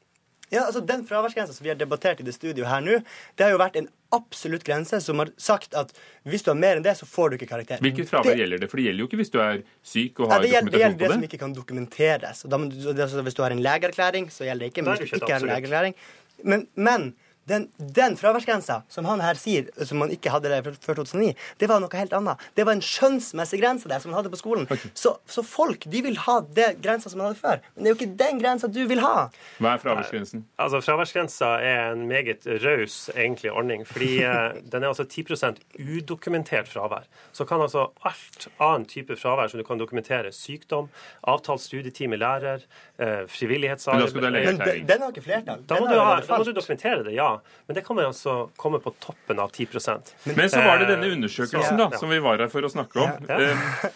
Speaker 13: Ja, altså Den fraværsgrensa som vi har debattert i det studioet her nå, det har jo vært en absolutt grense som har sagt at hvis du har mer enn det, så får du ikke karakter.
Speaker 1: Hvilket fravær gjelder det? For det gjelder jo ikke hvis du er syk og har ja, det dokumentasjon på det.
Speaker 13: Det gjelder det som ikke kan dokumenteres. Da, altså, hvis du har en legeerklæring, så gjelder det ikke. Men hvis du ikke har en legeerklæring men, men den, den fraværsgrensa som han her sier, som man ikke hadde før 2009, det var noe helt annet. Det var en skjønnsmessig grense der som man hadde på skolen. Okay. Så, så, folk de vil ha det grensa som man hadde før. Men det er jo ikke den grensa du vil ha.
Speaker 1: Hva er fraværsgrensen?
Speaker 12: Altså, Fraværsgrensa er en meget raus egentlig ordning. Fordi eh, den er altså 10% udokumentert fravær. Så kan altså alt annen type fravær som du kan dokumentere, sykdom, avtalt studietid med lærer, eh, frivillighetsarbeid
Speaker 13: Men den, den har ikke flertall.
Speaker 12: Da må, du, ha, da må du dokumentere det, ja. Men det kan man altså komme på toppen av 10
Speaker 1: Men, Men så var det denne undersøkelsen da, som vi var her for å snakke om. Ja.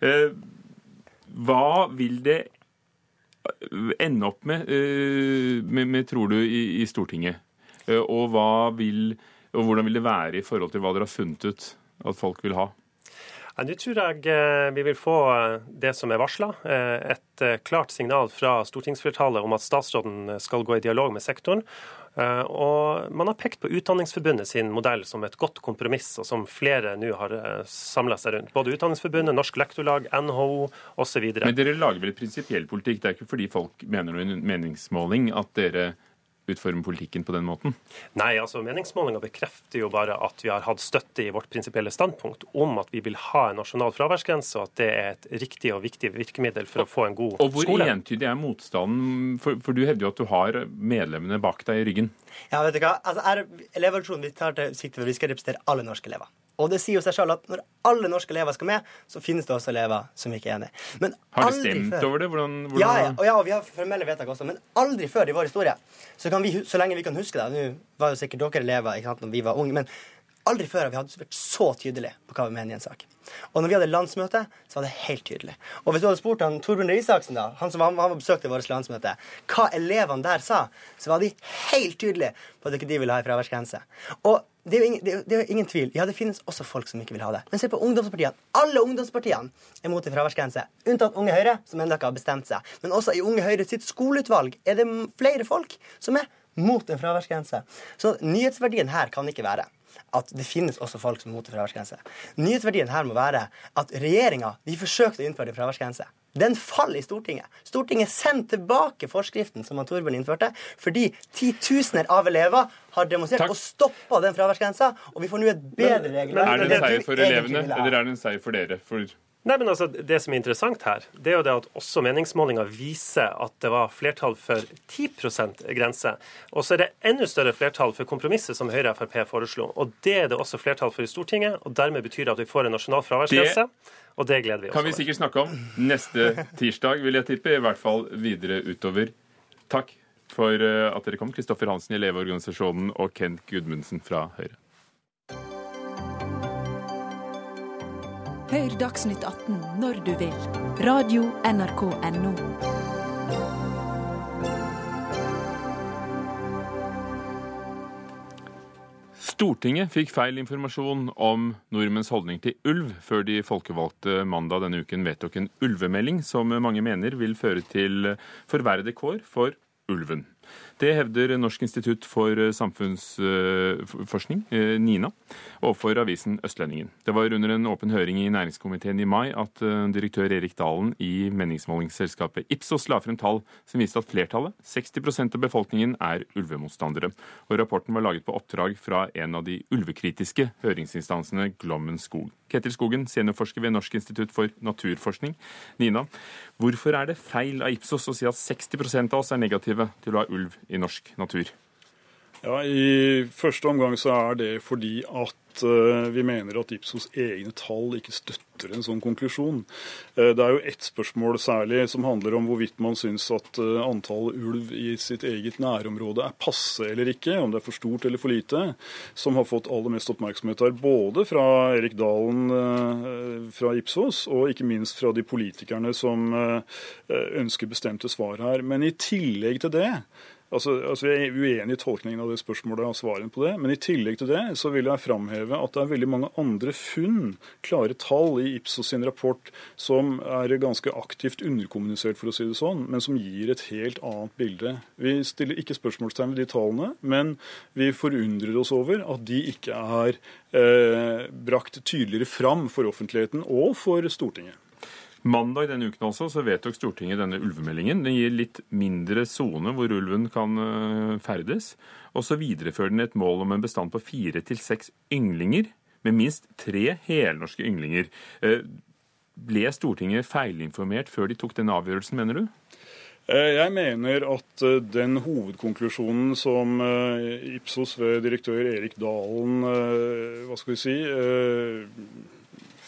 Speaker 1: Eh, hva vil det ende opp med, eh, med, med tror du, i, i Stortinget? Eh, og, vil, og hvordan vil det være i forhold til hva dere har funnet ut at folk vil ha?
Speaker 12: Ja, Nå tror jeg vi vil få det som er varsla. Et klart signal fra stortingsflertallet om at statsråden skal gå i dialog med sektoren. Eh, og man har pekt på Utdanningsforbundet sin modell som et godt kompromiss, og som flere nå har eh, samla seg rundt. Både Utdanningsforbundet, Norsk Lektorlag, NHO osv.
Speaker 1: Men dere lager vel prinsipiell politikk? Det er ikke fordi folk mener noe i en meningsmåling at dere utforme politikken på den måten?
Speaker 12: Nei, altså meningsmålinger bekrefter jo bare at vi har hatt støtte i vårt prinsipielle standpunkt om at vi vil ha en nasjonal fraværsgrense, og at det er et riktig og viktig virkemiddel for å få en god
Speaker 1: skole. Og hvor
Speaker 12: skole.
Speaker 1: entydig er motstanden? For, for, du hevder jo at du har medlemmene bak deg i ryggen.
Speaker 13: Ja, vet du hva? Altså, er, Elevorganisasjonen vi tar til sikte på, vi skal representere alle norske elever. Og det sier jo seg selv at når alle norske elever skal med, så finnes det også elever som ikke er enig.
Speaker 1: Men har de stemt før, over det? Hvordan, hvordan...
Speaker 13: Ja, ja, og ja, og vi har formelle vedtak også. Men aldri før i vår historie, så, vi, så lenge vi kan huske det Nå var jo sikkert dere elever ikke sant, når vi var unge, men aldri før har vi vært så tydelige på hva vi mener i en sak. Og når vi hadde landsmøte, så var det helt tydelig. Og hvis du hadde spurt han Torbjørn Røe Isaksen, da, han som han, han besøkte vårt landsmøte, hva elevene der sa, så var de helt tydelige på at ikke de ville ha en fraværsgrense. Og det er, ingen, det, er, er, ingen, tvil. Ja, det finnes også folk som ikke vil ha det. Men se på ungdomspartiene. Alle ungdomspartiene er mot en fraværsgrense. Unntatt Unge Høyre, som ennå ikke har bestemt seg. Men også i Unge Høyre sitt skoleutvalg er det flere folk som er mot en fraværsgrense. Så nyhetsverdien her kan ikke være at det finnes også folk som er mot en fraværsgrense. Nyhetsverdien her må være at regjeringa forsøkte å innføre en fraværsgrense. Den faller i Stortinget. Stortinget sendte tilbake forskriften som Torbjørn innførte, fordi titusener av elever har demonstrert Takk. og stoppa den fraværsgrensa, og vi får nå et bedre regelverk.
Speaker 1: Er det en seier for elevene, eller er det en seier for dere? For
Speaker 12: Nei, men altså, Det som er interessant her, det er jo det at også meningsmålinger viser at det var flertall for 10 grense. Og så er det enda større flertall for kompromisset som Høyre og Frp foreslo. Og Det er det også flertall for i Stortinget, og dermed betyr det at vi får en nasjonal fraværsgrense. Og det gleder vi oss
Speaker 1: over. Kan vi sikkert snakke om neste tirsdag, vil jeg tippe. I hvert fall videre utover. Takk for eh, at dere kom, Kristoffer Hansen i Elevorganisasjonen og Kent Gudmundsen fra Høyre.
Speaker 6: Hør Dagsnytt 18 når du vil. Radio NRK Radio.nrk.no.
Speaker 1: Stortinget fikk feil informasjon om nordmenns holdning til ulv før de folkevalgte mandag denne uken vedtok en ulvemelding som mange mener vil føre til forverrede kår for ulven. Det hevder Norsk institutt for samfunnsforskning, NINA, overfor avisen Østlendingen. Det var under en åpen høring i næringskomiteen i mai at direktør Erik Dalen i meningsmålingsselskapet Ipsos la frem tall som viste at flertallet, 60% av befolkningen, er ulvemotstandere. Og rapporten var laget på oppdrag fra en av de ulvekritiske høringsinstansene Glommen skog. Ketil Skogen, seniorforsker ved Norsk institutt for naturforskning. Nina, hvorfor er det feil av Ipsos å si at 60% av oss er negative til å ha ulv i norsk natur?
Speaker 14: Ja, I første omgang så er det fordi at uh, vi mener at Ipsos egne tall ikke støtter en sånn konklusjon. Uh, det er jo ett spørsmål særlig som handler om hvorvidt man syns at uh, antall ulv i sitt eget nærområde er passe eller ikke, om det er for stort eller for lite, som har fått aller mest oppmerksomhet her. Både fra Erik Dalen fra Ipsos, og ikke minst fra de politikerne som ønsker bestemte svar her. Men i tillegg til det Altså, altså Jeg er uenig i tolkningen av det spørsmålet og svaren på det. Men i tillegg til det så vil jeg framheve at det er veldig mange andre funn, klare tall, i Ipsos sin rapport som er ganske aktivt underkommunisert, for å si det sånn, men som gir et helt annet bilde. Vi stiller ikke spørsmålstegn ved de tallene, men vi forundrer oss over at de ikke er eh, brakt tydeligere fram for offentligheten og for Stortinget.
Speaker 1: Mandag denne uken også så vedtok Stortinget denne ulvemeldingen. Den gir litt mindre sone hvor ulven kan eh, ferdes. Og så viderefører den et mål om en bestand på fire til seks ynglinger, med minst tre helnorske ynglinger. Eh, ble Stortinget feilinformert før de tok denne avgjørelsen, mener du?
Speaker 14: Eh, jeg mener at den hovedkonklusjonen som Ipsos ved direktør Erik Dalen hva skal vi si,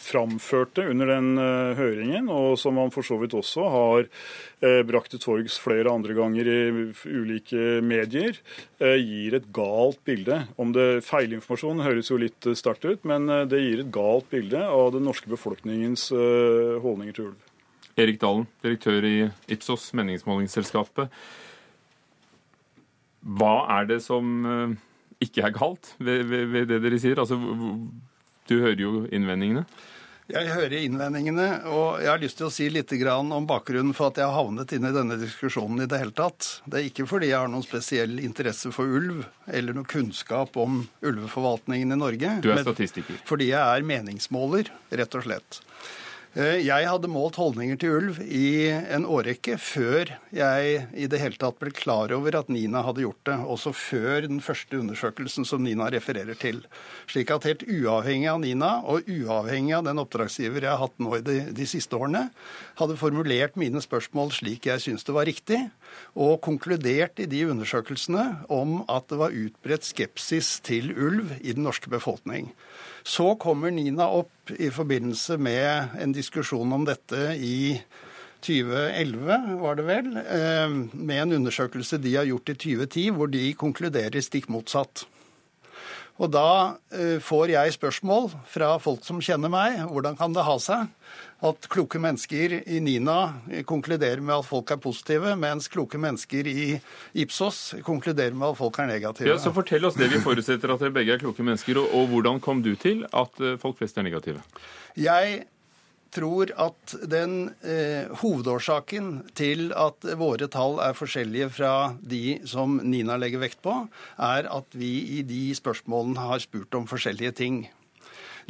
Speaker 14: framførte under den uh, høringen, og som han for så vidt også har uh, brakt til torgs flere andre ganger i ulike medier, uh, gir et galt bilde. Om det Feilinformasjon høres jo litt sterkt ut, men det gir et galt bilde av den norske befolkningens holdninger til ulv.
Speaker 1: Erik Dalen, direktør i Ipsos, meningsmålingsselskapet. Hva er det som ikke er galt ved, ved, ved det dere sier? Altså, du hører jo innvendingene.
Speaker 15: Jeg hører innvendingene, og jeg har lyst til å si litt om bakgrunnen for at jeg har havnet inn i denne diskusjonen i det hele tatt. Det er ikke fordi jeg har noen spesiell interesse for ulv eller noe kunnskap om ulveforvaltningen i Norge.
Speaker 1: Du er statistiker.
Speaker 15: Fordi jeg er meningsmåler, rett og slett. Eh, jeg hadde målt holdninger til ulv i en årrekke før jeg i det hele tatt ble klar over at Nina hadde gjort det. Også før den første undersøkelsen som Nina refererer til. Slik at helt uavhengig av Nina, og uavhengig av den oppdragsgiver jeg har hatt nå i de, de siste årene, hadde formulert mine spørsmål slik jeg syntes det var riktig, og konkludert i de undersøkelsene om at det var utbredt skepsis til ulv i den norske befolkning. Så kommer Nina opp i forbindelse med en diskusjon om dette i 2011, var det vel, eh, med en undersøkelse de har gjort i 2010, hvor de konkluderer stikk motsatt. Og da eh, får jeg spørsmål fra folk som kjenner meg. Hvordan kan det ha seg at kloke mennesker i NINA konkluderer med at folk er positive, mens kloke mennesker i Ipsos konkluderer med at folk er negative?
Speaker 1: Ja, så Fortell oss det. Vi forutsetter at dere begge er kloke mennesker. Og, og hvordan kom du til at eh, folk flest er negative?
Speaker 15: Jeg tror at den eh, hovedårsaken til at våre tall er forskjellige fra de som Nina legger vekt på, er at vi i de spørsmålene har spurt om forskjellige ting.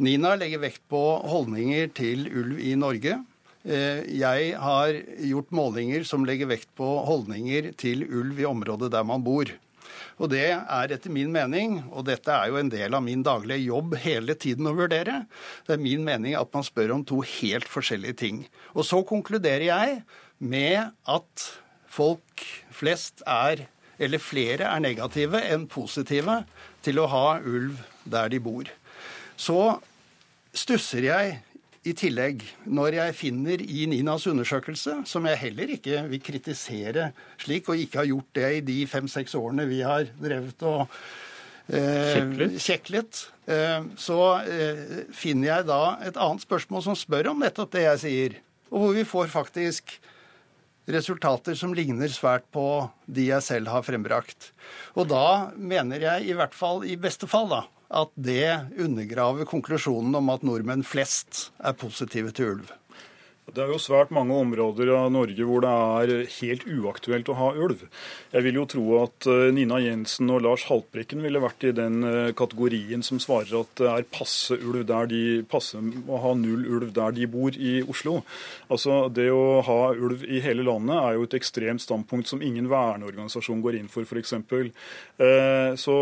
Speaker 15: Nina legger vekt på holdninger til ulv i Norge. Eh, jeg har gjort målinger som legger vekt på holdninger til ulv i området der man bor. Og det er etter min mening, og dette er jo en del av min daglige jobb hele tiden å vurdere, det er min mening at man spør om to helt forskjellige ting. Og så konkluderer jeg med at folk flest er, eller flere er negative enn positive til å ha ulv der de bor. Så stusser jeg i tillegg, når jeg finner i Ninas undersøkelse, som jeg heller ikke vil kritisere slik, og ikke har gjort det i de fem-seks årene vi har drevet og eh, kjeklet, eh, så eh, finner jeg da et annet spørsmål som spør om nettopp det jeg sier, og hvor vi får faktisk resultater som ligner svært på de jeg selv har frembrakt. Og da mener jeg i hvert fall, i beste fall, da, at det undergraver konklusjonen om at nordmenn flest er positive til ulv.
Speaker 14: Det er jo svært mange områder av Norge hvor det er helt uaktuelt å ha ulv. Jeg vil jo tro at eh, Nina Jensen og Lars Haltbrekken ville vært i den eh, kategorien som svarer at det er passe ulv der de passer å ha null ulv der de bor i Oslo. Altså Det å ha ulv i hele landet er jo et ekstremt standpunkt som ingen verneorganisasjon går inn for, f.eks. Eh, så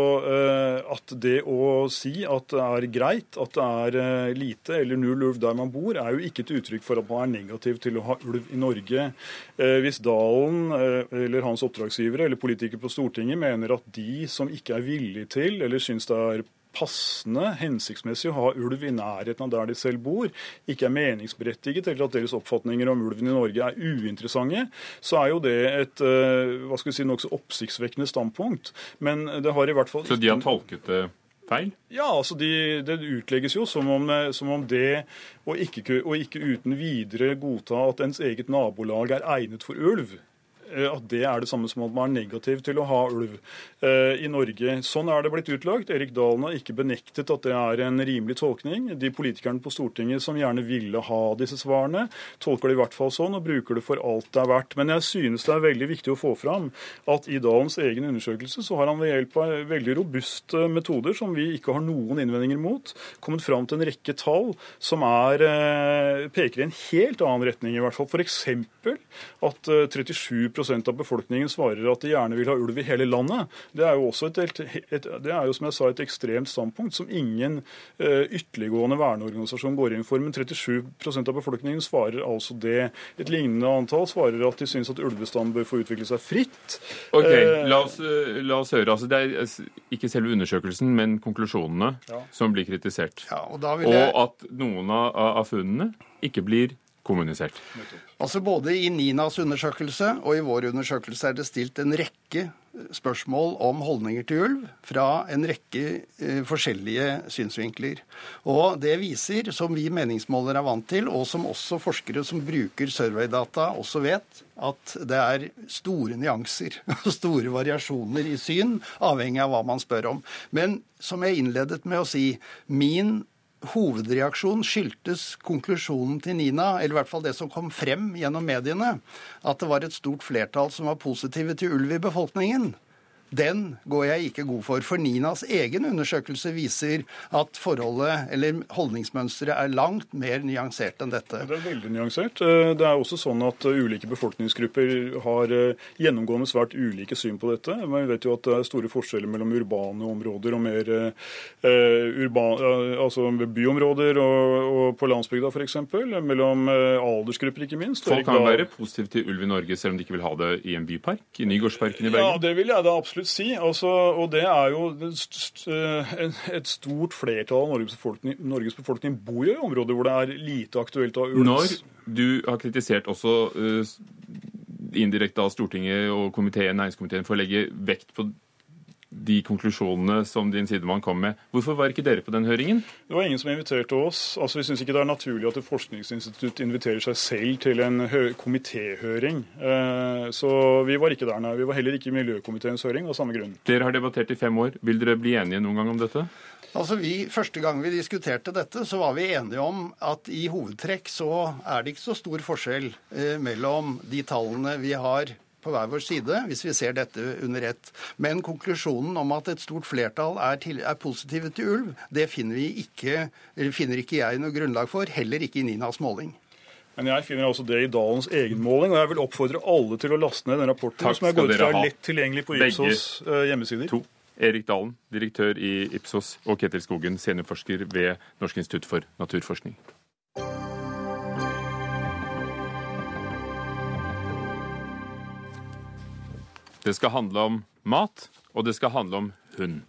Speaker 14: at det å si at det er greit at det er lite eller null ulv der man bor, er jo ikke et uttrykk for at man er negativ til å ha ulv i Norge. Eh, hvis Dalen eh, eller hans oppdragsgivere eller politikere på Stortinget mener at de som ikke er villige til eller syns det er passende, hensiktsmessig å ha ulv i nærheten av der de selv bor, ikke er meningsberettiget, eller at deres oppfatninger om ulven i Norge er uinteressante, så er jo det et eh, hva skal vi si, nokså oppsiktsvekkende standpunkt. Men det har i hvert fall
Speaker 1: Så de har tolket det feil?
Speaker 14: Ja, altså de, det utlegges jo som om, som om det å ikke, ikke uten videre godta at ens eget nabolag er egnet for ulv, Eh, at det er det samme som at man er negativ til å ha ulv eh, i Norge. Sånn er det blitt utlagt. Erik Dalen har ikke benektet at det er en rimelig tolkning. De politikerne på Stortinget som gjerne ville ha disse svarene, tolker det i hvert fall sånn og bruker det for alt det er verdt. Men jeg synes det er veldig viktig å få fram at i Dalens egen undersøkelse så har han ved hjelp av veldig robuste metoder, som vi ikke har noen innvendinger mot, kommet fram til en rekke tall som er, eh, peker i en helt annen retning, i hvert fall. F.eks. at 37 av befolkningen svarer at de gjerne vil ha ulv i hele landet. Det er jo også et, et, det er jo, som jeg sa, et ekstremt standpunkt som ingen eh, ytterliggående verneorganisasjon går inn for. Men 37% av befolkningen svarer altså det. Et lignende antall svarer at de syns at ulvebestanden bør få utvikle seg fritt.
Speaker 1: Ok, uh, la, oss, uh, la oss, høre. Altså, det er ikke selve undersøkelsen, men konklusjonene ja. som blir kritisert.
Speaker 15: Ja, og,
Speaker 1: jeg... og, at noen av, av funnene ikke blir kommunisert.
Speaker 15: Altså Både i NINAs undersøkelse og i vår undersøkelse er det stilt en rekke spørsmål om holdninger til ulv fra en rekke eh, forskjellige synsvinkler. Og det viser, som vi meningsmålere er vant til, og som også forskere som bruker surveydata også vet, at det er store nyanser og store variasjoner i syn, avhengig av hva man spør om. Men som jeg innledet med å si, min hovedreaksjon skyldtes konklusjonen til Nina, eller i hvert fall det som kom frem gjennom mediene, at det var et stort flertall som var positive til ulv i befolkningen den går jeg ikke god for. For Ninas egen undersøkelse viser at forholdet, eller holdningsmønsteret, er langt mer nyansert enn dette.
Speaker 14: Det er veldig nyansert. Eh, det er også sånn at eh, ulike befolkningsgrupper har eh, gjennomgående svært ulike syn på dette. Men vi vet jo at det er store forskjeller mellom urbane områder og mer urban, altså byområder og, og på landsbygda f.eks. Mellom aldersgrupper, ikke minst.
Speaker 1: Folk kan være positive til ulv i Norge selv om de ikke vil ha det i en bypark? I Nygårdsparken i Bergen?
Speaker 14: Ja, det vil jeg da absolutt absolutt si. Altså, og det er jo et stort flertall av Norges befolkning, Norges befolkning bor i områder hvor det er lite aktuelt ha ulv.
Speaker 1: Når du har kritisert også uh, indirekte av Stortinget og komiteen, næringskomiteen for å legge vekt på de konklusjonene som din sidemann kom med. Hvorfor var ikke dere på den høringen?
Speaker 14: Det var ingen som inviterte oss. Altså, Vi syns ikke det er naturlig at et forskningsinstitutt inviterer seg selv til en komitéhøring. Eh, så vi var ikke der, nei. Vi var heller ikke i miljøkomiteens høring av samme grunn.
Speaker 1: Dere har debattert i fem år. Vil dere bli enige noen gang om dette?
Speaker 15: Altså vi, Første gang vi diskuterte dette, så var vi enige om at i hovedtrekk så er det ikke så stor forskjell eh, mellom de tallene vi har på hver vår side, hvis vi ser dette under ett. Men konklusjonen om at et stort flertall er, til, er positive til ulv, det finner, ikke, finner ikke jeg noe grunnlag for, heller ikke i Ninas måling.
Speaker 14: Men jeg finner også det i Dalens egen måling, og jeg vil oppfordre alle til å laste ned den rapporten, Takk som er gått fra er lett tilgjengelig på Ipsos uh, hjemmesider.
Speaker 1: To. Erik Dalen, direktør i Ipsos, og Ketil Skogen, seniorforsker ved Norsk institutt for naturforskning. Det skal handle om mat, og det skal handle om hund.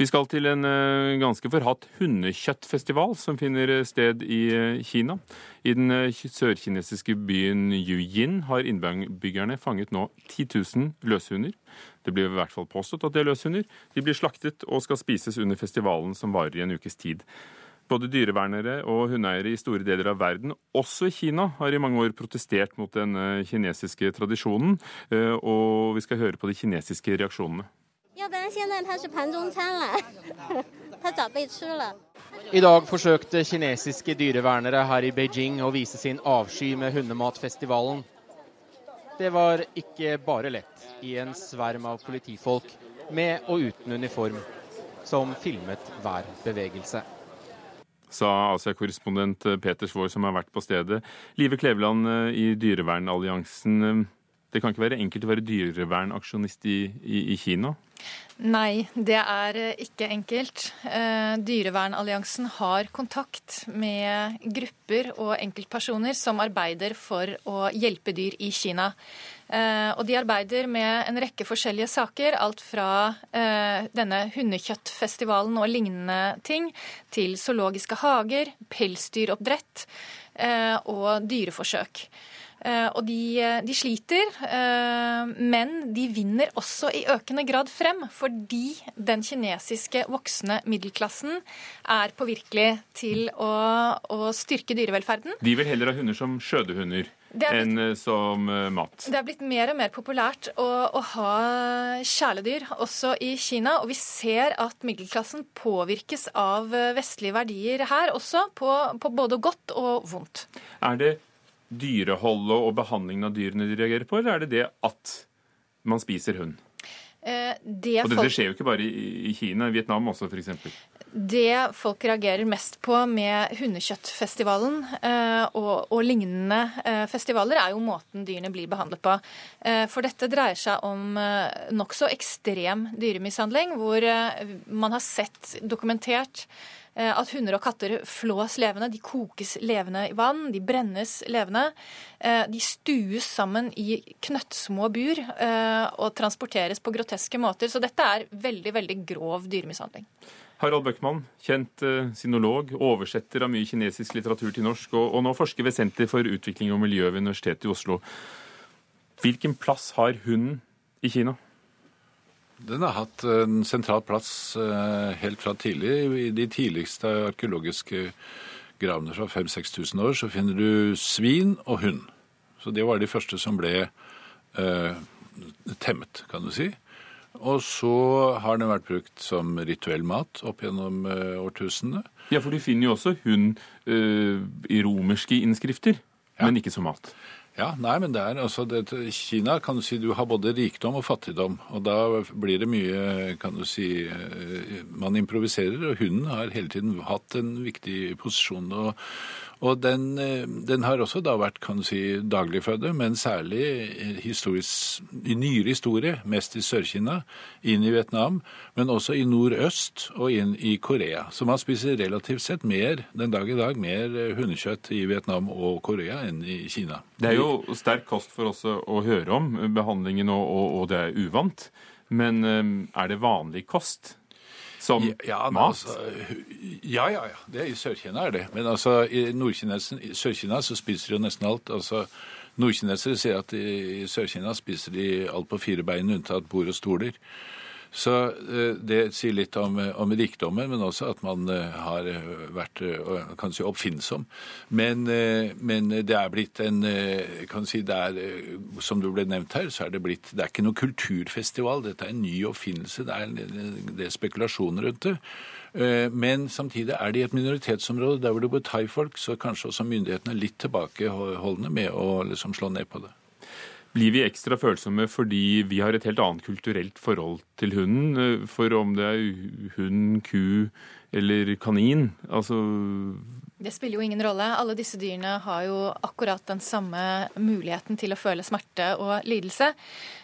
Speaker 1: Vi skal til en eh, ganske forhatt hundekjøttfestival som finner sted i eh, Kina. I den eh, sørkinesiske byen Yujin har innbyggerne fanget nå 10 000 løshunder. Det blir i hvert fall påstått at det er løshunder. De blir slaktet og skal spises under festivalen som varer i en ukes tid. Både dyrevernere og hundeeiere i store deler av verden, også i Kina, har i mange år protestert mot den eh, kinesiske tradisjonen. Eh, og vi skal høre på de kinesiske reaksjonene.
Speaker 16: I dag forsøkte kinesiske dyrevernere her i Beijing å vise sin avsky med hundematfestivalen. Det var ikke bare lett i en sverm av politifolk med og uten uniform som filmet hver bevegelse.
Speaker 1: Sa Asia-korrespondent Peter Svaar, som har vært på stedet. Live Kleveland eh, i Dyrevernalliansen. Det kan ikke være enkelt å være dyrevernaksjonist i, i, i Kina?
Speaker 17: Nei, det er eh, ikke enkelt. Eh, Dyrevernalliansen har kontakt med grupper og enkeltpersoner som arbeider for å hjelpe dyr i Kina. Eh, og de arbeider med en rekke forskjellige saker, alt fra denne hundekjøttfestivalen og lignende ting, til zoologiske hager, pelsdyroppdrett og dyreforsøk. Eh, og de, eh, de, sliter, eh, men de vinner også i økende grad frem, fordi den kinesiske voksne middelklassen er påvirkelig til å, å styrke dyrevelferden.
Speaker 1: De vil heller ha hunder som skjødehunder enn som mat.
Speaker 17: Det er blitt mer og mer populært å, å, ha kjæledyr også i Kina. Og vi ser at middelklassen påvirkes av vestlige verdier her også, på, på både godt og vondt.
Speaker 1: Er det dyreholdet og behandlingen av dyrene de reagerer på, eller er det det at man spiser hund? Eh, det og dette skjer jo ikke bare i Kina, i Vietnam også f.eks.
Speaker 17: Det folk reagerer mest på med hundekjøttfestivalen eh, og, og, lignende eh, festivaler, er jo måten dyrene blir behandlet på. Eh, for dette dreier seg om eh, nokså ekstrem dyremishandling, hvor man har sett dokumentert at hunder og katter flås levende. De kokes levende i vann, de brennes levende. Eh, de stues sammen i knøttsmå bur eh, og transporteres på groteske måter. Så dette er veldig, veldig grov dyremishandling.
Speaker 1: Harald Bøckmann, kjent sinolog, oversetter av mye kinesisk litteratur til norsk, og, og nå forsker ved Senter for utvikling og miljø ved Universitetet i Oslo. Hvilken plass har hunden i Kina?
Speaker 18: Den har hatt en sentral plass eh, helt fra tidlig. I de tidligste arkeologiske gravene fra 5000-6000 år så finner du svin og hund. Så det var de første som ble eh, temmet, kan du si. Og så har den vært brukt som rituell mat opp gjennom eh, årtusenene.
Speaker 1: Ja, for du finner jo også hund eh, i romerske innskrifter, ja. men ikke som mat.
Speaker 18: Ja, nei, men det er altså det, Kina kan du si du har både rikdom og fattigdom. Og da blir det mye, kan du si eh, Man improviserer, og hunden har hele tiden hatt en viktig posisjon. Og, og den, eh, den, har også da vært kan du si, dagligfødde, men særlig i nyere historie, mest i Sør-Kina, inn i Vietnam, men også i nordøst og inn i Korea. Så man spiser relativt sett mer den dag i dag mer eh, hundekjøtt i Vietnam og Korea enn i Kina.
Speaker 1: Det er jo sterk kost for oss å høre om behandlingen, og, og, og det er uvant. Men eh, er det vanlig kost? Som ja, ja, mat? Altså,
Speaker 18: ja, ja, ja. Det, I Sør-Kina er det. Men altså, i Sør-Kina så spiser de jo nesten alt. altså Nordkinesere sier at i Sør-Kina spiser de alt på fire bein unntatt bord og stoler. Så eh, det sier litt om, om, rikdommen, men også at man eh, har vært eh, kan si, oppfinnsom. Men, men, det er blitt en kan si, det er, Som du ble nevnt her, så er det blitt Det er ikke noe kulturfestival. Dette er en ny oppfinnelse. Det er, det er spekulasjoner rundt det. Men samtidig er det i et minoritetsområde der hvor det bor thaifolk, så kanskje også myndighetene er litt tilbakeholdne med å liksom slå ned på det
Speaker 1: blir vi ekstra følsomme fordi vi har et helt annet kulturelt forhold til hunden. For om det er hund, ku eller kanin, altså
Speaker 17: Det spiller jo ingen rolle. Alle disse dyrene har jo akkurat den samme muligheten til å føle smerte og lidelse.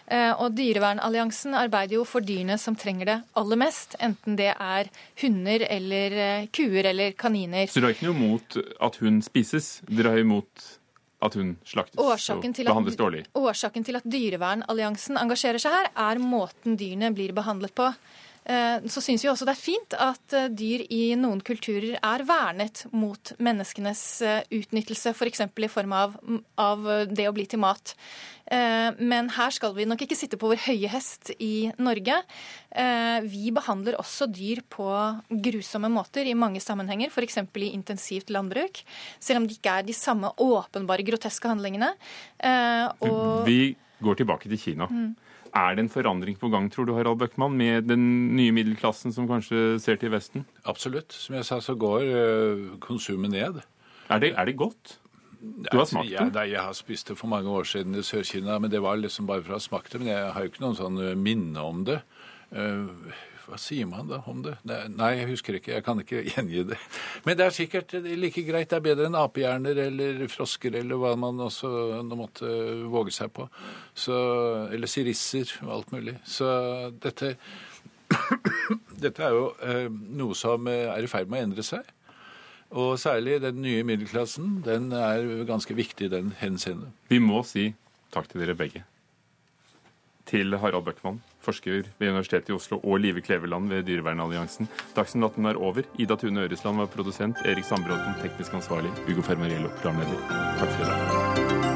Speaker 17: Eh, og Dyrevernalliansen arbeider jo for dyrene som trenger det aller mest, enten det er hunder eller eh, kuer eller kaniner.
Speaker 1: Så dere har ikke noe imot at hund spises? Dere har imot at hun slaktes årsaken og behandles dårlig?
Speaker 17: Årsaken til at Dyrevernalliansen engasjerer seg her, er måten dyrene blir behandlet på. Eh, så syns vi også det er fint at eh, dyr i noen kulturer er vernet mot menneskenes eh, utnyttelse, f.eks. For i form av, av, det å bli til mat. Men her skal vi nok ikke sitte på vår høye hest i Norge. Vi behandler også dyr på grusomme måter i mange sammenhenger, f.eks. i intensivt landbruk, selv om det ikke er de samme åpenbare groteske handlingene.
Speaker 1: Og vi går tilbake til Kina.
Speaker 17: Mm.
Speaker 1: Er det en forandring på gang, tror du, Harald Bøckmann, med den nye middelklassen som kanskje ser til Vesten?
Speaker 18: Absolutt. Som jeg sa, så går øh, konsumet ned.
Speaker 1: Er det, er det godt? Du har smakt det?
Speaker 18: Ja, jeg har spist det for mange år siden i Sør-Kina, men det var liksom bare for å ha smakt det. Men jeg har jo ikke noen sånn øh, minne om det. Hva sier man da om det? Nei, jeg husker ikke. Jeg kan ikke gjengi det. Men det er sikkert like greit. Det er bedre enn apehjerner eller frosker eller hva man også måtte våge seg på. Så, eller sirisser og alt mulig. Så dette Dette er jo eh, noe som er i ferd med å endre seg. Og særlig den nye middelklassen. Den er ganske viktig i den henseende.
Speaker 1: Vi må si takk til dere begge. Til Harald Bøckmann, forsker ved Universitetet i Oslo, og Live Kleveland ved Dyrevernalliansen. Dagsnytt 18 er over. Ida Tune Øresland var produsent. Erik Sandbråten teknisk ansvarlig. Ugo Fermariello programleder. Takk for i dag.